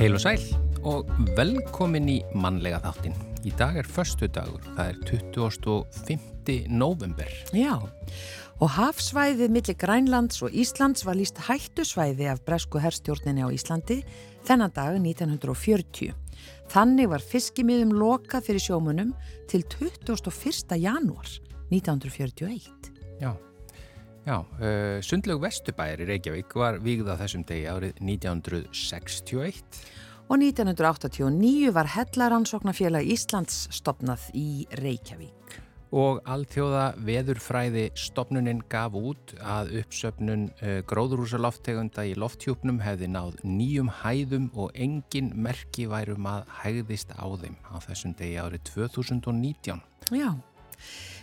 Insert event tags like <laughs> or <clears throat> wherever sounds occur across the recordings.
Heil og sæl og velkomin í mannlega þáttin. Í dag er förstu dagur, það er 25. november. Já, og hafsvæðið millir Grænlands og Íslands var líst hættusvæði af bresku herrstjórninni á Íslandi þennan dag 1940. Þannig var fiskimiðum lokað fyrir sjómunum til 21. janúar 1941. Já, já uh, Sundlaug Vestubæri Reykjavík var vígða þessum degi árið 1961. Og 1989 var Hellaransóknarfélag Íslands stopnað í Reykjavík. Og alþjóða veðurfræði stopnuninn gaf út að uppsöpnun uh, gróðrúsaloftegunda í lofthjúpnum hefði náð nýjum hæðum og engin merki værum að hægðist á þeim á þessum degi árið 2019. Já.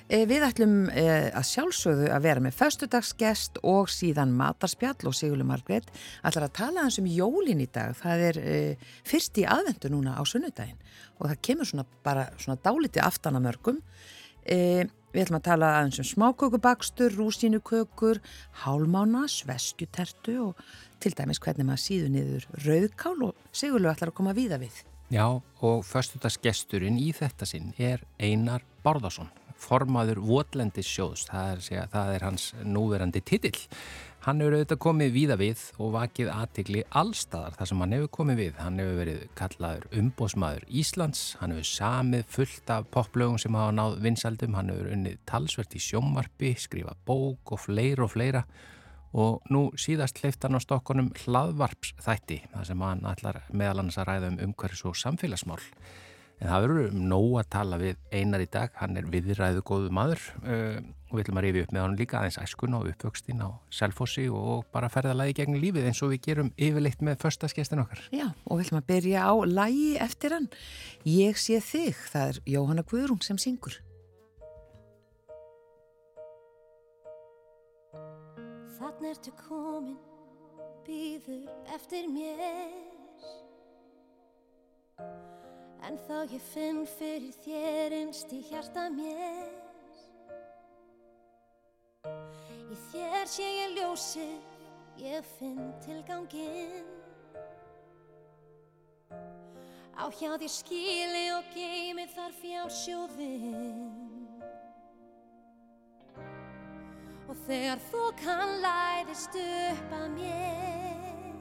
Eh, við ætlum eh, að sjálfsögðu að vera með föstudagsgest og síðan matarspjall og Sigurlu Margreit ætlar að tala hans um jólin í dag. Það er eh, fyrst í aðvendu núna á sunnudaginn og það kemur svona bara svona dáliti aftanamörgum. Við ætlum að tala aðeins um smákökubakstur, rúsínukökur, hálmána, sveskjutertu og til dæmis hvernig maður síður niður rauðkál og Sigurlu ætlar að koma víða við. Já og föstudagsgesturinn í þetta sinn er Einar Bárðarsson formaður Votlandis sjóðs, það það er hans núverandi titill. Hann hefur auðvitað komið víða við og vakið aðtikli allstaðar þar sem hann hefur komið við. Hann hefur verið kallaður umbósmaður Íslands, hann hefur samið fullt af poplögum sem hafa náð vinsaldum, hann hefur unnið talsvert í sjómarpi, skrifa bók og fleira og fleira og nú síðast hleyft hann á stokkonum hlaðvarps þætti, þar sem hann ætlar meðal annars að ræða um umhverfis og samfélagsmál. En það verður um nóg að tala við einar í dag, hann er viðræðu góðu maður uh, og við ætlum að rifja upp með hann líka aðeins æskun og uppvöxtin á selfossi og bara ferða lagi gegn lífið eins og við gerum yfirleitt með förstaskestin okkar. Já, og við ætlum að byrja á lagi eftir hann. Ég sé þig, það er Jóhanna Guðrún sem syngur. Þannig ertu komin, býður eftir mér En þá ég finn fyrir þér einst í hjarta mér. Í þér sé ég ljósi, ég finn tilganginn. Á hjá því skili og geimi þar fjár sjóðinn Og þegar þú kann læðist upp að mér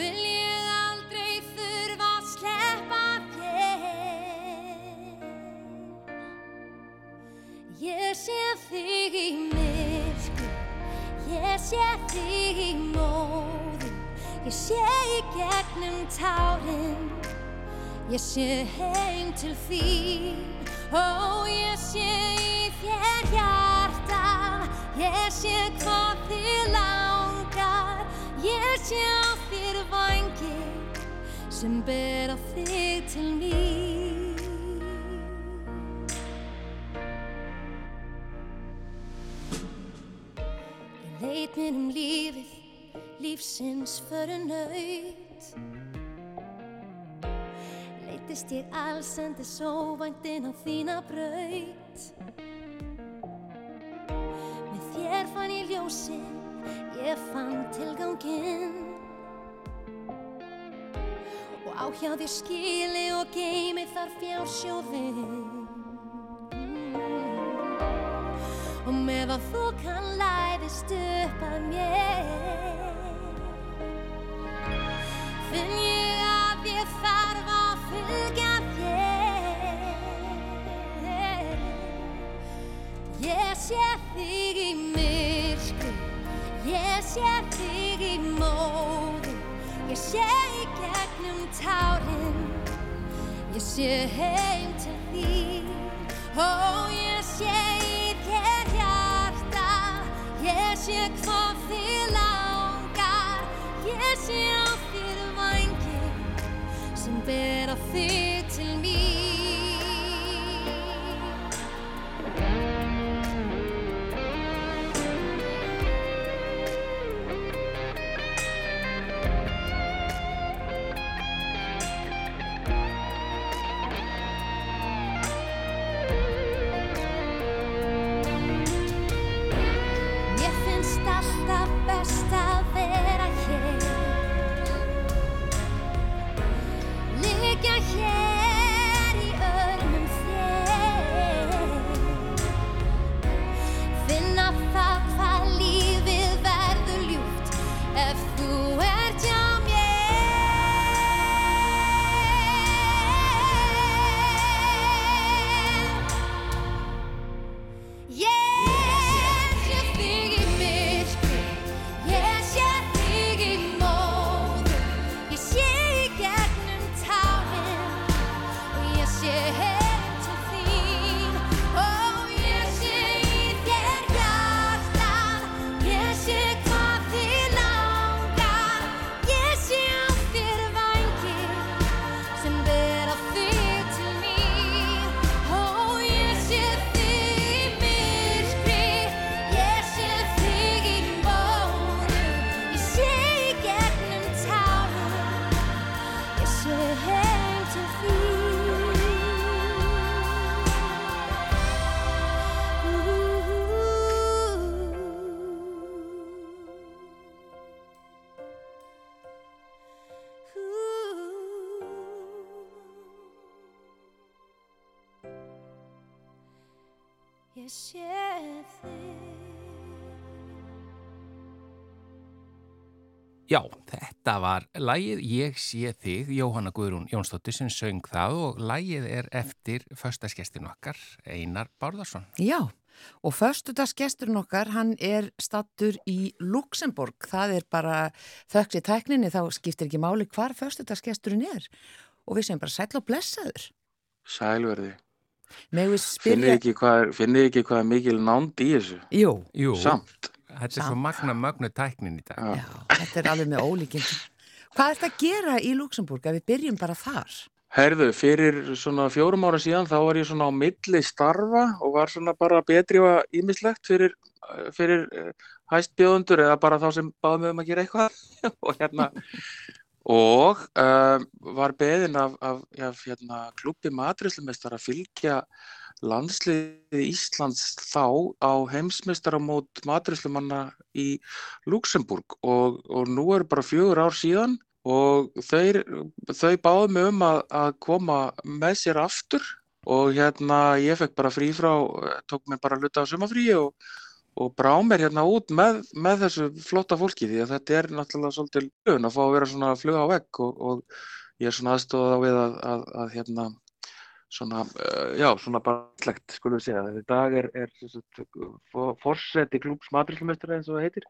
Vil Ég þig í myrku, ég sé þig í móðum, ég sé í gegnum tárin, ég sé heim til þín, ó ég sé í þér hjarta, ég sé hvað þið langar, ég sé á þér vangir sem ber á þig til mín. Mér um lífið, lífsins fyrir nöyt Leitist ég allsendis óvæntinn á þína braut. Með þér fann ég ljósinn, ég fann tilganginn. Og á hjá þér skili og geimi þar fjársjóðinn Og með að þú kann læðist upp að mér. Finn ég að ég þarf að fylgja þér. Ég sé þig í myrkri Ég sé þig í móðu Ég sé í gegnum tárin Ég sé heim til þín. Ó, ég sé í Ég sé hvað þið langar. Ég sé á þér vangir sem ber á þig til mín þetta var lægið Ég sé þig, Jóhanna Guðrún Jónsdóttir sem söng það og lægið er eftir förstaskestin okkar, Einar Bárðarsson. Já, og förstudagsgesturinn okkar, hann er stattur í Luxemburg. Það er bara þökk í tækninni, þá skiptir ekki máli hvar förstudagsgesturinn er. Og við sem bara sæl og blessaður. Sælverði. Spyrja... ekki hvað er, hvað er mikil nánd í þessu? Jú, Jú, Samt. Þetta er svo magna mögnu tæknin í dag. Já. þetta er alveg með ólíkinn. Hvað er þetta að gera í Luxemburg ef við byrjum bara þar? Herðu, fyrir svona fjórum ára síðan þá var ég svona á milli starfa og var svona bara betri og ímislegt fyrir, eh, fyrir hæstbjóðundur eða bara þá sem báðum við um að gera eitthvað <laughs> og hérna og um, var beðin af, af, af hérna, klubbi matrislumestar að fylgja landsliði Íslands þá á heimsmeistaramót matrislumanna í Luxemburg og, og nú er bara fjögur ár síðan og þeir, þau báðu mig um að, að koma með sér aftur og hérna ég fekk bara frí frá, tók mér bara hluta á sumafríi og, og brá mér hérna út með, með þessu flotta fólki því að þetta er náttúrulega svolítið lögn að fá að vera svona að fluga á vegg og, og ég er svona aðstofað á við að, að, að hérna svona, uh, já, svona bara slegt, skulum við segja. Þetta dag er, er forseti klúbs matrilsumestari eins og það heitir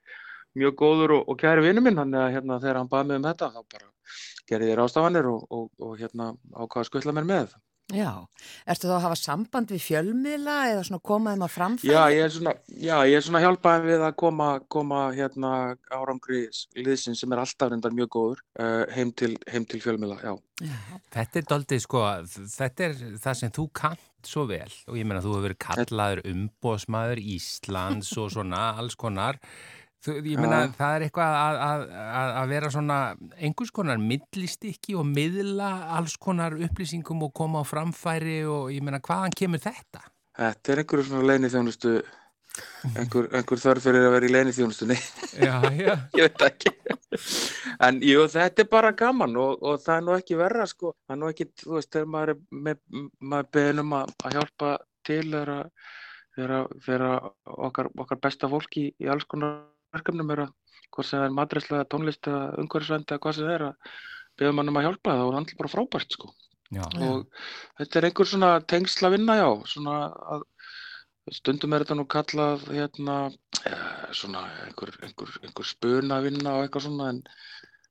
mjög góður og, og kæri vinnu minn þannig að hérna þegar hann baði mig um þetta þá bara gerði ég rástafanir og, og, og hérna ákvaða að skutla mér með. Já, ertu þá að hafa samband við fjölmiðla eða svona komaðum að framfæri? Já, ég er svona, já, ég er svona hjálpaði við að koma, koma hérna árangri liðsinn sem er alltaf reyndar mjög góður uh, heim, til, heim til fjölmiðla, já. Þetta er doldið sko, þetta er það sem þú kant svo vel og ég meina þú hefur verið kallaður umbóðsmaður Íslands og svona alls konar. Þú, ég meina Já. það er eitthvað að, að, að, að vera svona einhvers konar millistikki og miðla alls konar upplýsingum og koma á framfæri og ég meina hvaðan kemur þetta? Þetta er einhverju svona leini þjónustu, einhver, einhver þörf fyrir að vera í leini þjónustunni. Já, já. <laughs> ég veit ekki en jú, þetta er bara gaman og, og það er nú ekki verra sko, það er nú ekki, þú veist, þegar maður er með, maður beðin um að, hjálpa til að- þegar að okkar, okkar besta fólk í, í alls konar verkefnum er að hvort sem það er matræslega tónlist eða umhverfisvændi eða hvað sem það er að beða mann um að hjálpa þá er það alltaf bara frábært sko já. og þetta er einhver svona tengsla vinna já, svona að stundum er þetta nú kallað hérna, eh, svona einhver, einhver, einhver spuna vinna og eitthvað svona en,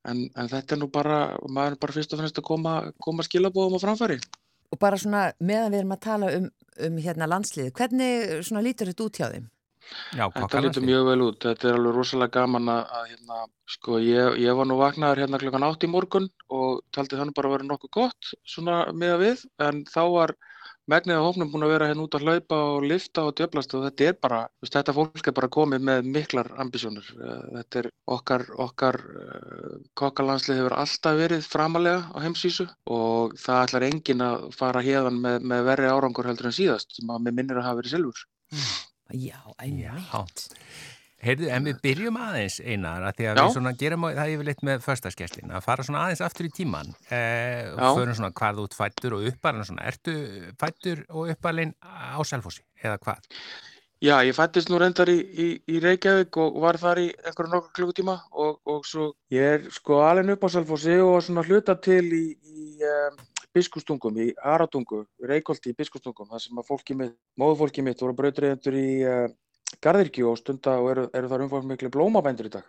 en, en þetta er nú bara, maður er bara fyrst og fremst að koma, koma skilabóðum á framfæri. Og bara svona meðan við erum að tala um, um hérna landsliði, hvernig svona lítur þetta út hjá þeim? Já, Þetta lítur mjög vel út, þetta er alveg rosalega gaman að, að hérna, sko ég, ég var nú vaknaður hérna klokkan átt í morgun og taldi þannig bara að vera nokkuð gott svona miða við, en þá var megnið af hófnum búin að vera hérna út að hlaupa og lifta og djöblast og þetta er bara, þetta fólk er bara komið með miklar ambisjónur. Eh, Þetta er okkar, okkar uh, kokkalandslið hefur alltaf verið framalega á heimsvísu og það ætlar enginn að fara hérðan með, með verri árangur heldur en síðast sem að mér minnir að hafa verið silfur. Já, einmitt. Heyrðu, en við byrjum aðeins einar að því að Já. við svona gerum það yfirleitt með förstaskesslin að fara svona aðeins aftur í tíman eh, og förum svona hvað ert fættur og uppalinn svona, ertu fættur og uppalinn á Selfossi eða hvað? Já, ég fættist nú reyndar í, í, í Reykjavík og var þar í einhverjum nokkur klukkutíma og, og svo ég er sko alveg upp á Selfossi og svona hluta til í, í um, biskustungum, í Aradungu, Reykjóldi í biskustungum, þar sem að fólki mitt, móðufólki mitt voru brautriðendur í uh, Garðirkju og stunda og eru, eru þar umfangmikli blómabændur í dag.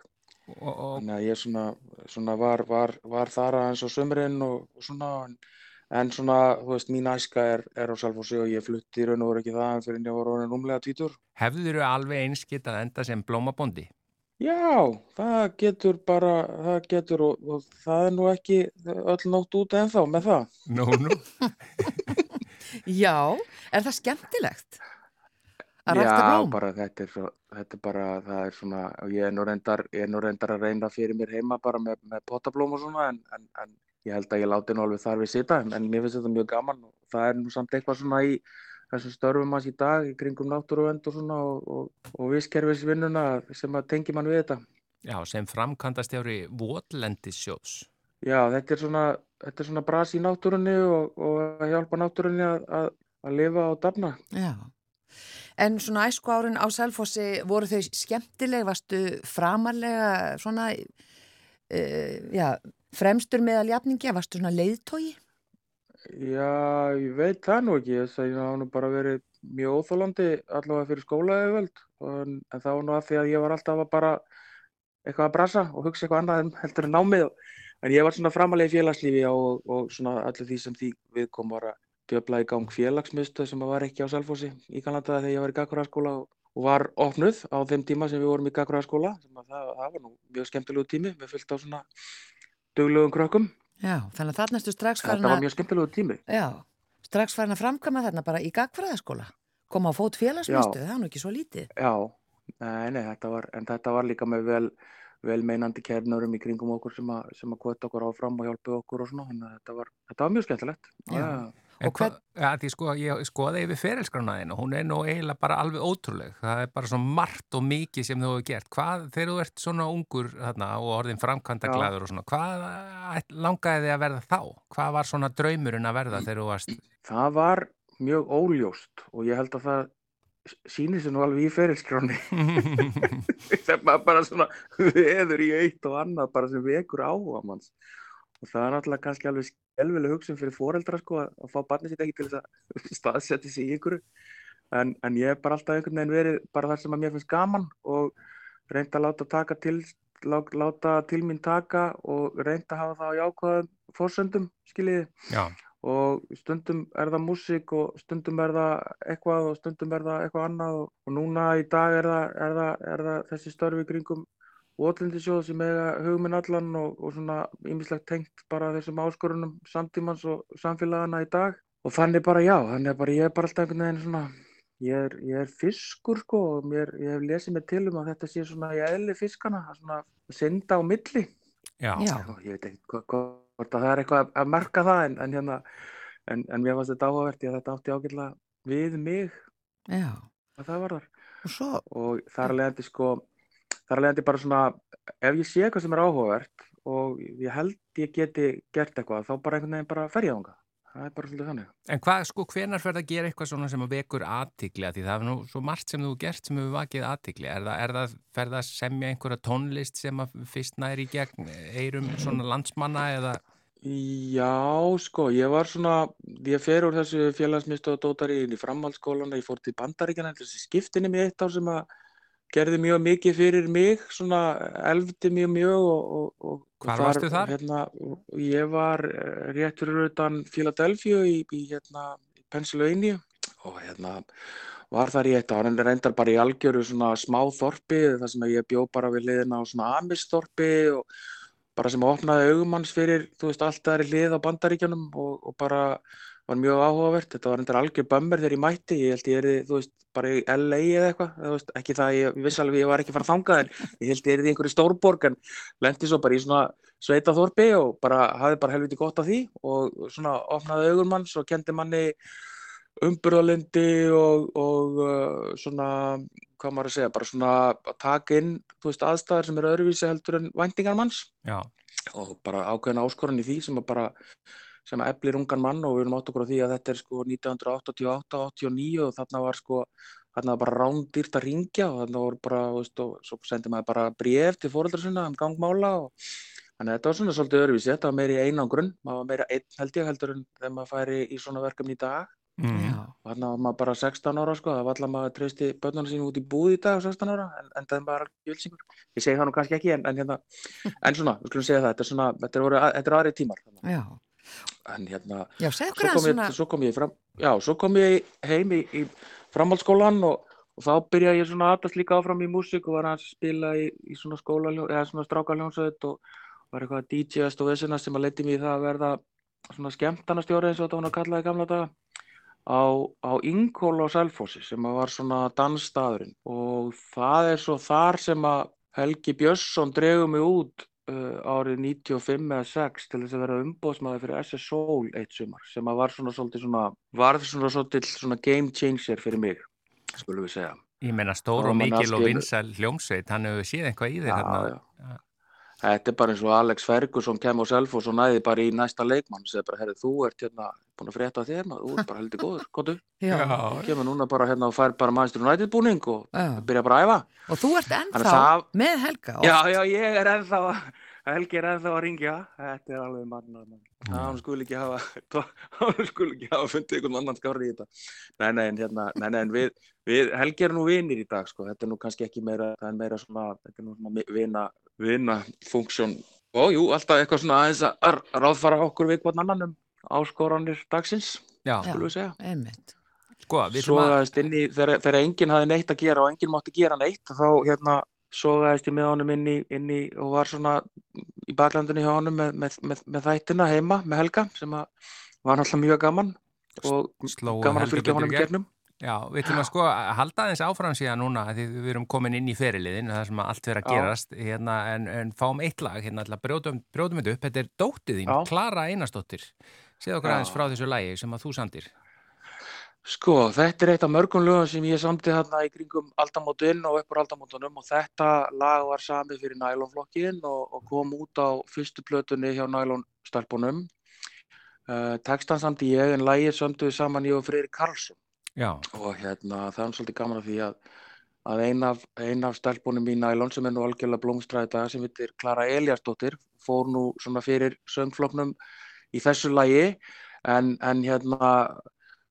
Og, og, Þannig að ég svona, svona var, var, var þar aðeins á sömurinn og, og svona, en, en svona, þú veist, mín æska er, er á Selfossi og ég flutti í raun og voru ekki það en fyrir en ég voru orðin rúmlega tvítur. hefðu þér alveg eins getað enda sem blómabondi? Já, það getur bara, það getur og, og það er nú ekki öll nótt út ennþá með það. Nú, nú. <laughs> Já, er það skemmtilegt? Að Já, bara þetta er, svo, þetta er bara, það er svona, og ég er nú reyndar, ég er nú reyndar að reyna fyrir mér heima bara með, með potablóm og svona, en, en, en ég held að ég láti nú alveg þar við sita, en, en mér finnst þetta mjög gaman og það er nú samt eitthvað svona í þessum störfum hans í dag, í kringum náttúruvend og svona og, og, og visskerfisvinnuna sem að tengi mann við þetta. Já, sem framkantastjári Votlendissjóðs. Já, þetta er svona, þetta er svona bras í náttúrunni og, og að hjálpa náttúrunni að, að, að lifa og dafna. Já. En svona æsku árin á Selfossi, voru þau skemmtileg, varstu framarlega svona, uh, já, fremstur meðal jafningja, varstu svona leiðtói? Já, ég veit það nú ekki, þess að ég hafa nú bara verið mjög óþólandi allavega fyrir skólaauðvöld en, en það var nú að því að ég var alltaf að bara eitthvað að brasa og hugsa eitthvað annað en <laughs> heldur en námið. En ég var svona framalega í félagslífi og, og svona allir því sem því við kom var að djöfla í gang félagsmyndstöð sem var ekki á Salfossi í Kanada þegar ég var í Gagurarskóla og, var opnuð á þeim tíma sem við vorum í Gagurarskóla það, það var nú mjög skemmtilegu tími við fylgta á svona döglegum krökkum Já, þannig að þarna ertu strax farin að... Þetta var mjög skemmtilegu tími. Já, strax farin að framkama þarna bara í gagfræðaskóla. Koma á fót félagsmyndu, það er nú ekki svo lítið. Já, nei, nei, þetta var, en þetta var líka með vel, vel meinandi kærnurum í kringum okkur sem að, sem að kvota okkur áfram og hjálpa okkur og svona, þetta var, þetta var mjög skemmtilegt. Já. Já. En hvað, ja, því sko, ég skoði yfir ferilskránaðinu, hún er nú eiginlega bara alveg ótrúleg, það er bara svona margt og mikið sem þú hefur gert. Hvað, þegar þú ert svona ungur þarna og orðin framkvæmda glæður og svona, hvað langaði þið að verða þá? Hvað var svona draumurinn að verða þegar þú varst? Það var mjög óljóst og ég held að það sýnir sér nú alveg í ferilskráni. <laughs> <laughs> það er bara svona veður í eitt og annað bara sem vekur áhuga manns og það er náttúrulega kannski alveg skelvileg hugsun fyrir foreldra sko að fá barnið sitt ekki til þess að <laughs> staðsetja sig í ykkur en, en ég hef bara alltaf einhvern veginn verið bara þar sem að mér finnst gaman og reynda að láta taka til láta til mín taka og reynda að hafa það á jákvæðum fórsöndum skiljiði Já. og stundum er það músík og stundum er það eitthvað og stundum er það eitthvað annað og, og núna í dag er það, er það, er það þessi störfi kringum Votlendisjóð sem eiga hugminn allan og, og svona ýmislegt tengt bara þessum áskorunum samtímans og samfélagana í dag og þannig bara já, þannig bara ég er bara alltaf einhvern veginn svona ég er, ég er fiskur sko og mér, ég hef lesið mig til um að þetta sé svona ég eðli fiskana, svona synda á milli Já, já. ég veit ekki hvort að það er eitthvað að merka það en, en hérna en, en mér fannst þetta áhugavert, ég þetta átti ágjörlega við mig já. að það var þar og, svo... og þar leðandi sko þar er leiðandi bara svona ef ég sé eitthvað sem er áhugavert og ég held ég geti gert eitthvað þá bara einhvern veginn bara fer ég á það það er bara svolítið þannig. En hvað, sko, hvenar fer það að gera eitthvað svona sem að vekur aðtikli því það er nú svo margt sem þú gert sem hefur vakið aðtikli er það, er það, fer það að semja einhverja tónlist sem að fyrst næri gegn? Eirum svona landsmanna eða? Já, sko, ég var svona, ég fer úr þessu félagsmyndstöðu dótari inn í framhaldsskólan, ég fór til bandaríkjana, þessi skiptinni mér eitt ár sem að gerði mjög mikið fyrir mig, svona elfdi mjög mjög og, og Hvar þar, varstu þar? Hérna, ég var eh, réttur utan Philadelphia í, í hérna, Pennsylvania og hérna var þar í eitt ár en reyndar bara í algjöru svona smá þorpi þar sem ég bjó bara við liðina á svona amisþorpi og bara sem opnaði augumanns fyrir, þú veist, allt það er lið á bandaríkjanum og, og bara var mjög áhugavert, þetta var endur algjör bömmur þegar ég mætti, ég held ég er þú veist, bara í LA eða eitthvað, ekki það, ég viss alveg ég var ekki fara að þanga en ég held ég er í einhverju stórborg en lendi svo bara í svona sveitaþorpi og bara hafði bara helviti gott af því og svona opnaði augur manns og kendi manni umburðalindi og, og uh, svona, hvað maður að segja, bara svona að taka inn, þú veist, aðstæðar sem eru öðruvísi heldur en væntingar manns. Já. og bara ákveðina áskorun í því sem að bara sem eflir ungan mann og við erum átt okkur á því að þetta er sko 1988-89 og þarna var sko þarna var bara rándýrt að ringja og þarna voru bara, veist, og svo sendi maður bara bref til fóröldra sinna um gangmála og þannig að þetta var svona svolítið öðruvísi, þetta var meiri einangrun, maður var meira einn held ég heldur en þegar maður færi í svona verkefni í dag. Mm. og þarna var maður bara 16 ára sko, það var alltaf maður treysti börnarna sín út í búð í dag 16 ára en, en það er bara jölsingur, ég segi það nú kannski ekki en, en, hérna, en svona, við skulum segja það, þetta er svona, þetta er, þetta er aðri tímar. Já en hérna já, svo, kom ég, svo kom fram já, svo kom ég heim í, í framhaldsskólan og, og þá byrja ég svona aðast líka áfram í músík og var að spila í, í svona skóla eða svona strákaljónsöð og var eitthvað DJ-ast og vissina sem að leti mér það að verða svona skemmtarnastjóri eins og þetta var að kalla í gamla daga á, á Ingól og Selfossi sem að var svona dansstaðurinn. Og það er svo þar sem að Helgi Björnsson dregu mig út uh, árið 95 eða 6 til þess að vera umbóðsmaður fyrir SS Soul eitt sumar sem að var svona svolítið svona varð svona svolítið svona game changer fyrir mig, skulum við segja. Ég meina stór og, mikil og vinsal hljómsveit hann hefur séð eitthvað í þig já, já. Þetta er bara eins og Alex Ferguson kem á Selfoss og næði bara í næsta leikmann. Og segði bara, herri, þú ert hérna búin að frétta þér, maður, þú ert bara heldur góður, kontu Já. kemur núna bara hérna og fær bara Manchester United búning og Já. byrja bara að æfa. Og þú ert ennþá það- með Helga. Já, já, ég er ennþá að Helgi er ennþá að ringja. Þetta er alveg mann. Hann skul ekki hafa <laughs> hann skul ekki hafa fundið einhvern annan skári í þetta. Nei, nei, en hérna, nei, nei, en við, við Helgi er nú vinir í dag, sko. Þetta er nú kannski ekki meira, það er meira svona þetta er nú svona vina, vina funksjón og jú, alltaf eitthvað svona aðeins að ráðfara okkur við hvern annan um áskoranir dagsins, Já, Já. skulum við segja Einmitt. sko, við ætlum að sogaðist inn í, þegar, þegar enginn hafði neitt að gera og enginn mátti gera neitt þá hérna sogaðist ég með honum inn í, inn í og var svona í baklandinu hjá honum með, með, með, með þættina heima með Helga sem að var náttúrulega mjög gaman og slóu gaman að fylgja honum í gegnum Já, við ætlum að sko að halda aðeins áfram síðan núna því við erum komin inn í feriliðin það sem allt verið að gerast hérna, en, en fáum eitt lag hérna brjótum, brjótum þetta upp, þetta er dóttið þín, Já. Klara Einarsdóttir segð okkur Já. aðeins frá þessu lagi sem að þú sandir Sko, þetta er eitt af mörgum lögum sem ég samti hérna í kringum aldamótin og uppur aldamótunum og þetta lag var samið fyrir nælonflokkin og, og kom út á fyrstu plötunni hjá nælonstelpunum. Uh, tekstan samti ég en lagið sömdu við saman ég og Freyri Karlsson Já, og hérna það er svolítið gaman af því að, að ein af, ein af stelpunum í nælon sem er nú algjörlega blómstræði dag sem heitir Klara Eliasdóttir fór nú svona fyrir söngfloknum í þessu lagi. En, en hérna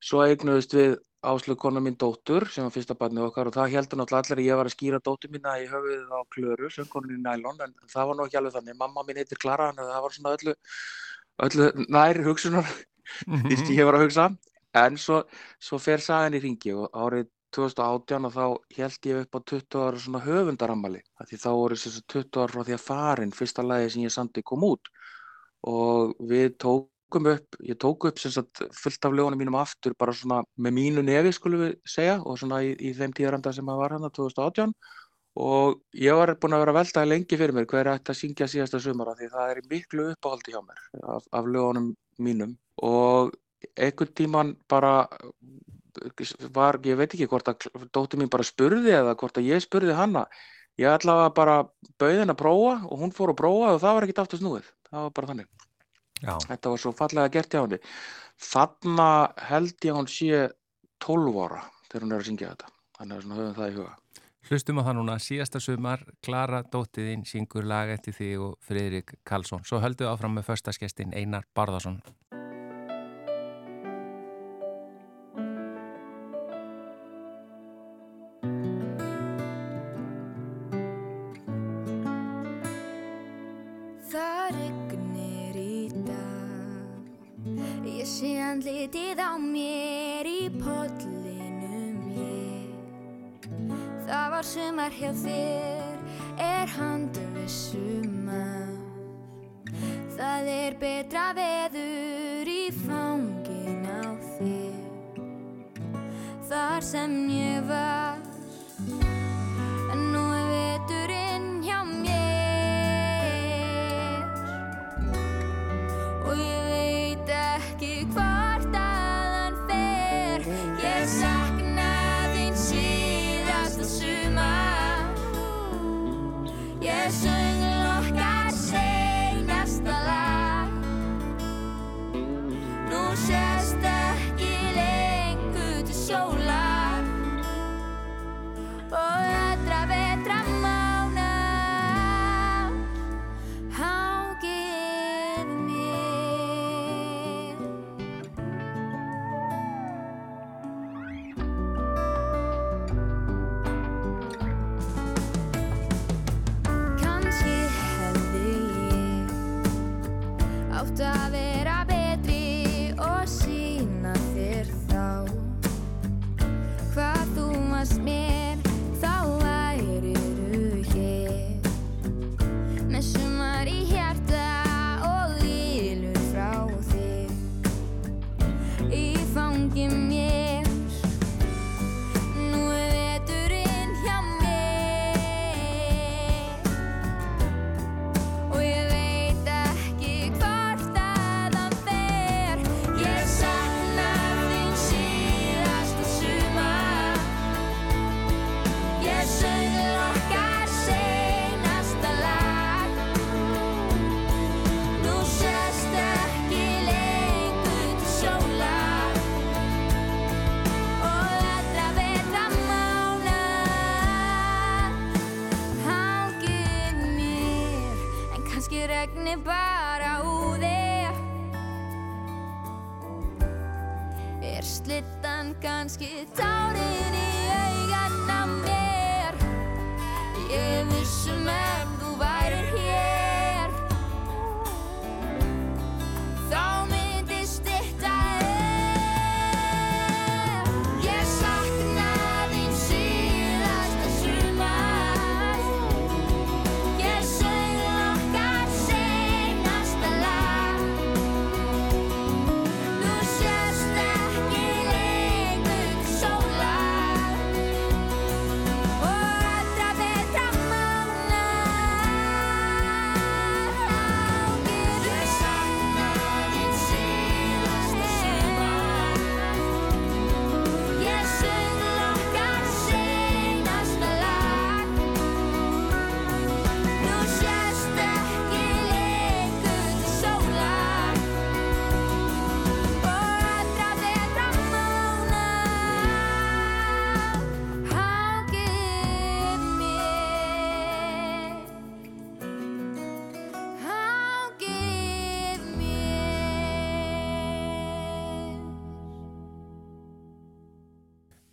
svo eignuðust við áslug kona mín dóttur sem var fyrsta barnið okkar og það heldur náttúrulega allir að ég var að skýra dóttur mína í höfuðið á Klöru, söngkonin í nælon en það var nú ekki alveg þannig, mamma mín heitir Klara en það var svona öllu, öllu nær hugsunar <laughs> því sem ég var að hugsa en svo, svo fer sagan í ringi og árið 2018 og þá held ég upp á 20 ára svona höfundarammali því þá voru þess að 20 ára frá því að farin fyrsta lagi sem ég sandi kom út. Og við tókum upp ég tók upp sem sagt fullt af lögunum mínum aftur bara svona með mínu nefi skulum við segja og svona í, í þeim tíðaranda sem að var hann 2018 og ég var búin að vera að velta lengi fyrir mér hver ætti að syngja síðasta sumara því það er miklu uppáhaldi hjá mér af, af lögunum mínum. Og einhvern tíman bara var, ég veit ekki hvort að dóttir mín bara spurði eða hvort að ég spurði hanna ég allavega bara bauð henn að prófa og hún fór að prófa og það var ekkit aftur snúið. Það var bara þannig, já, þetta var svo fallega gert hjá henni. Þarna held ég að hún sé 12 ára þegar hún er að syngja þetta. Þannig að höfum það í huga. Hlustum á það núna. Síðasta sumar, Klara dóttið þín syngur lag eftir þig og Friðrik Karlsson. Svo höldum við áfram með förstaskestin Einar Barðarsson sumar hjá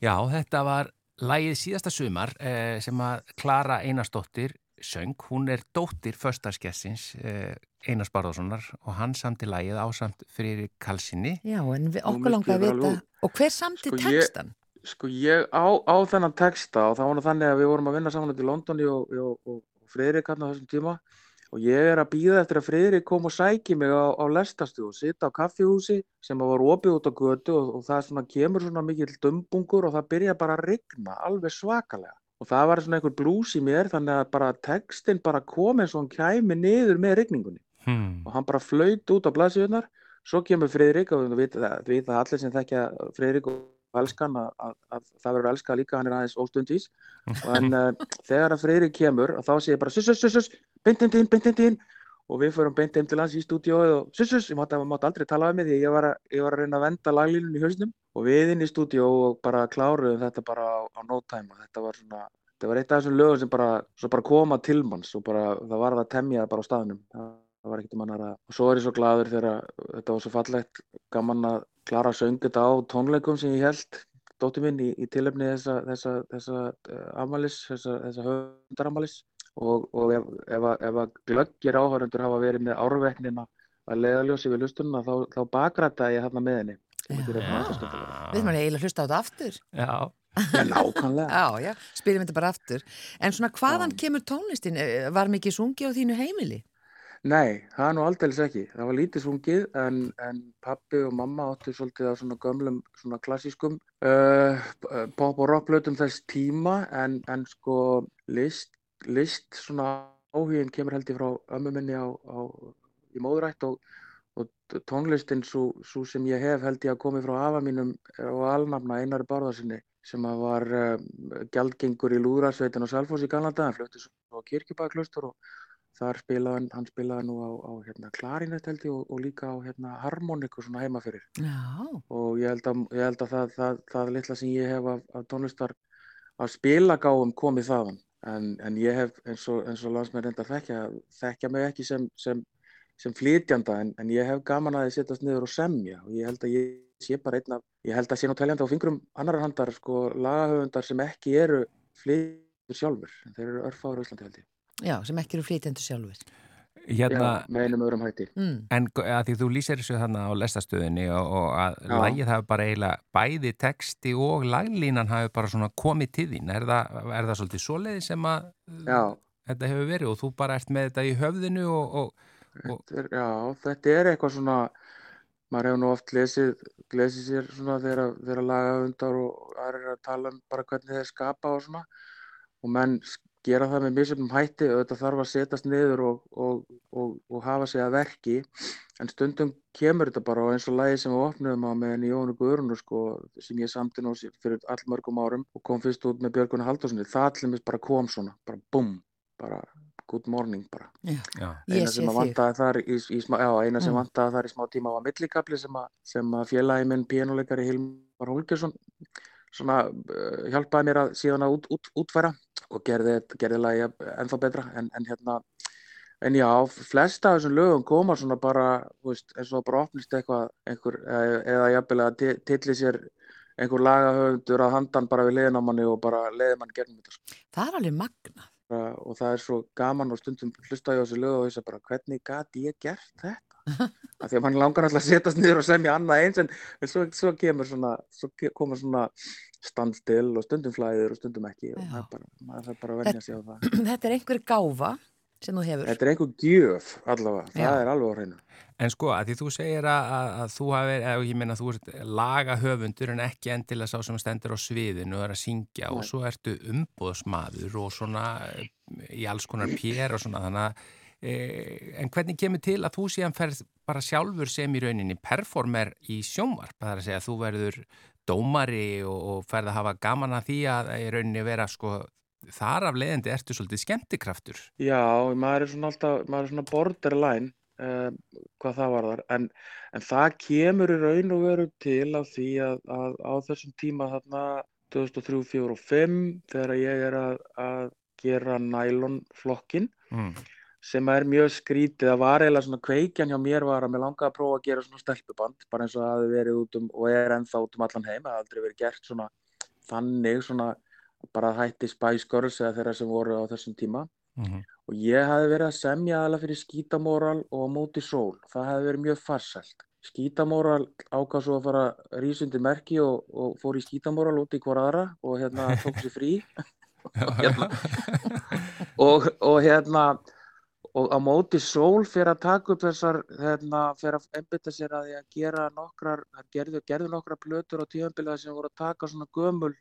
Já, þetta var lægið síðasta sumar eh, sem að Klara Einarsdóttir söng. Hún er dóttir föstaskessins eh, Einars Barðarssonar og hann samti lægið ásamt fyrir kalsinni. Já, en við, okkur langar að ég vita, og hver samti Sko, ég- textan? Sko ég á, á þennan texta og það var þannig að við vorum að vinna saman í Londoni og, og, og, og Friðrik hann á þessum tíma og ég er að býða eftir að Friðrik kom og sæki mig á, á lestastu og sitta á kaffihúsi sem var opið út á götu og, og það svona kemur svona mikill dumbungur og það byrja bara að rigna alveg svakalega. Og það var svona einhver blús í mér þannig að bara textin bara kom eins og hann kæmi niður með rigningunni. Hmm. og hann bara flaut út á blaðsíðunar svo kemur Friðrik og við við vita allir sem þekkja Friðrik og elskan að, að, að það verður elskað líka, hann er aðeins óstundvís. <laughs> En uh, þegar að Friðrik kemur þá sé ég bara sus, sus, sus, sus, beint heim til þín, beint heim til þín og við förum beint heim til hans í stúdíóið og sus, sus, ég mátti, mátti aldrei tala við mig því ég var, að, ég var að reyna að venda laglínun í hausnum. Og við inn í stúdíó og bara kláruðum þetta bara á, á no time. Og þetta var svona þetta var eitt af þessum lögum sem bara, bara koma til manns og bara, það var að temja bara á staðnum. Það var ekkert um annar að og svo er ég svo gladur þegar þetta var svo fallegt gaman að klara að sönga þetta á tónleikum sem ég held dóttir minn í, í tilefni þessa, þessa, þessa uh, amalis, þessa, þessa höfundaramalis og, og ef, ef, að- ef að glöggir áhörundur hafa verið með árvetnina að leiðaljósi við lustununa þá, þá bakræta ég hérna með henni. Við erum eiginlega að hlusta á þetta aftur. Já, Já, <laughs> nákvæmlega. Já, já, spyrjum þetta bara aftur. En svona hvaðan Já. kemur tónlistin? Eh, Var mikið sungi á þínu heimili? Nei, það er nú aldeilis ekki. Það var lítið svungið en, en pappi og mamma áttu svolítið á svona gömlum, svona klassískum uh, pop og rockblötum þess tíma en, en sko list, list svona áhugin kemur held ég frá ömmu minni á, á, í móðurætt og, og tónlistin svo, svo sem ég hef held ég að komi frá afa mínum og alnafna Einari Bárðarsinni sem var uh, gjaldgengur í Lúðrarsveitin og Salfós í Galanda, hann flutti svo á Kirkjubæklustur og þar spilaði hann, hann spilaði nú á, á hérna, klarinett held ég og, og líka á hérna, harmoniku svona heima fyrir. Já, og ég held að, ég held að það, það, það litla sem ég hef af, af tónlistar af spilagáum komið þaðan. En, en ég hef eins og, eins og landsmenn reynda þekkja, þekkja mig ekki sem, sem, sem flytjanda en, en ég hef gaman að þið sittast niður og semja. Og ég held að ég sé bara einn af, ég held að sé nú teljandi á fingrum annar handar sko lagahöfundar sem ekki eru flytjur sjálfur en þeir eru örfáður á Íslandi held ég já, sem ekki eru flytjendur sjálfur. hérna, Já, með einum öðrum hætti Mm. en að því þú lýsir þessu þarna á lestastöðinni og, og að Já. lægið hafi bara eiginlega bæði texti og laglínan hafi bara svona komið til þín. Er það, er það svolítið svoleiði sem að Já, þetta hefur verið og þú bara ert með þetta í höfðinu og, og, og þetta er, já, þetta er eitthvað svona maður hefur nú oft lesið, lesið sér svona þegar, þegar lagahöfundar og aðrir að tala um bara hvernig þeir skapa og svona og menn gera það með misjöfnum hætti og þetta þarf að setjast niður og, og, og, og hafa sig að verki. En stundum kemur þetta bara eins og lagi sem við opnum á með Jónu Guðrunu sko, sem ég samti nú sér fyrir allmörgum árum og kom fyrst út með Björguna Haldurssoni það allir bara kom svona, bara bum bara good morning bara. Já, já, eina sem vantaði þar í, í smá, já, eina sem Mm. vantaði þar í smá tíma var millikabli sem að, sem að félagi minn pínuleikari Hilmar Holgersson svona uh, hjálpaði mér að síðan að út, út, útfæra og gerði, gerði lagi ennþá betra en, en hérna en já, flesta af þessum lögum koma svona bara, þú veist, eins og bara opnist eitthvað, einhver, eða, jafnvel að ti- tilli sér einhver lagahöfundur að handan bara við liðin á manni og bara leiði mann gegnum þetta sko. Það er alveg magna. Og það er svo gaman og stundum hlusta ég á þessu lög og þess að bara hvernig gat ég gert þetta <laughs> af því að mann langar alltaf að setjast niður og semja annað eins en, svo, svo kemur svona svo ke- koma svona standstill og stundum flæður og stundum ekki og það er bara, maður þarf bara að venja sig á það <clears throat> Þetta er einhver gáfa sem þú hefur. þetta er einhver gjöf allavega, Já. það er alveg á hreinu En sko, að því þú segir að, að, að þú hafi, eða ég meina þú ert lagahöfundur en ekki endilega sá sem stendur á sviðinu og er að syngja og Nei. svo ertu umbóðsmaður og svona eh, í alls konar pér og svona þannig að e, en hvernig kemur til að þú síðan ferð bara sjálfur sem í rauninni performer í sjónvarp, það er að segja að þú verður dómari og, og ferð að hafa gaman að því að í rauninni vera sko þar af leiðandi ertu svolítið skemmtikraftur. Já, maður er svona alltaf, maður er svona borderline um, hvað það varðar, en, en það kemur í raun og veru til af því að, að á þessum tíma þarna 2003, 2004 og 2005 þegar ég er að, að gera nælonflokkin Mm. Sem er mjög skrítið, það var eiginlega svona kveikjan hjá mér var að mér langaði að prófa að gera svona stelpuband, bara eins og það hafi verið út um og er ennþá út um allan heim, það hafi aldrei verið gert svona þannig svona bara hætti Spice Girls eða þeirra sem voru á þessum tíma Mm og ég hafi verið að semja aðalega fyrir skítamóral og móti sól. Það hafi verið mjög farsælt. Skítamóral ákvað svo að fara rísundi merki og, og fór í skítamóral út í hver aðra og hérna tók sér frí <laughs> hérna. og, og hérna og á móti sól fyrir að taka upp þessar hérna fyrir að einbytta sér að því að gera nokkrar, gerðu, gerðu nokkrar plötur á tíðanbilað sem voru að taka svona gömul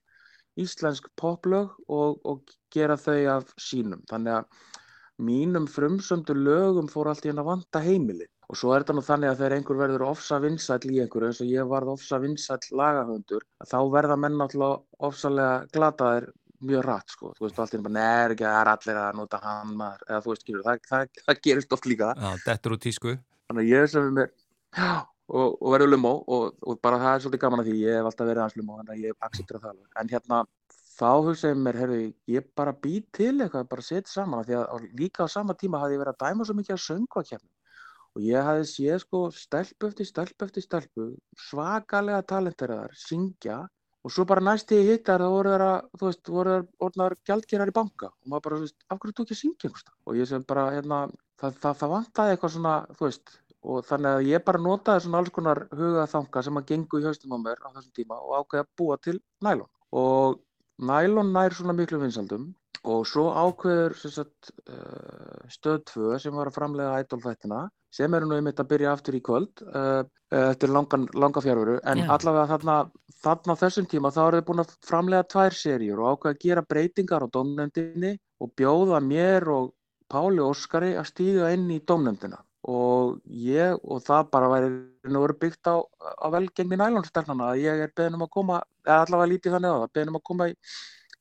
íslensk poplög og, og gera þau af sínum. Þannig að mínum frumsöndu lögum fór allt í henn að vanta heimili. Og svo er þetta nú þannig að þegar einhver verður ofsa vinsæll í einhverju eins og ég varð ofsa vinsæll lagahöndur, þá verða menn náttúrulega ofsalega glataðir mjög rætt sko. Þú veist, henn bara, neður ekki, það er allir að nota hann maður, eða þú veist, skilur, það, það, það gerist oft líka. Já, dettur úr tísku. Þannig að ég sem er já, og, og verður lumó og, og bara það er svolítið gaman að því, ég hef alltaf verið aðeins lumó, þannig að ég acceptera það. En hérna, þá hugsaði mér, herru, ég bara bý til eitthvað, bara setja saman, því að líka á sama tíma hafði ég verið að dæma svo mikið að söngu að kemna. Og ég hafði séð sko stelpu eftir stelpu eftir stelpu, svakalega talenteraðar, syngja og svo bara næst ég hitt þær þá voru þær að, þú veist, voru þær orðnar gjaldgerar í banka og maður bara, þú veist, af hverju þú ekki syngja einhvers staðar? Og ég sem bara, hérna, það, það, það vantaði eitthvað svona, þú veist, og þannig að ég bara notaði svona alls konar hugaþanga sem að gengu í haustum á mér á þessum tíma og ákveði að búa til nælon. Og nælon nær svona miklu vinsaldum og svo ákveður sagt, uh, stöð 2 sem var að framlega Idol þættina sem eru nú einmitt að byrja aftur í kvöld uh, eftir langan, langa fjárveru en Já. allavega þarna, þarna þessum tíma þá eru þið búin að framlega tvær seríur og ákveða að gera breytingar á dómnefndinni og bjóða mér og Páli Óskari að stíga inn í dómnefndina og ég og það bara væri nú verið byggt á, á velgengni nælonstelnana að ég er beðin um að koma eða allavega lítið þannig á það, beðin um að koma í,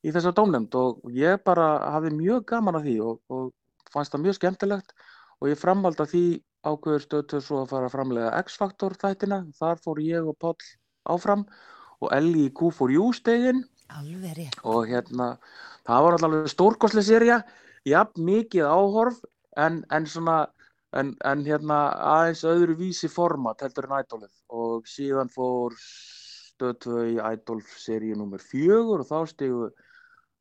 í þessa dómnefnd og ég bara hafði mjög gaman að því og, og fannst það mjög skemmtilegt og ég framvaldi að því ákveður stöðtöð svo að fara að framlega X-Factor þættina, þar fór ég og Páll áfram og Elli í Q4U stegin og hérna það var allavega stórkostlega serja jafn mikið áhorf en, en svona en, en hérna aðeins öðru vísi format heldur en Idolið. Og síðan fór stöðtöð í Idol seríu nummer fjögur og þá stigu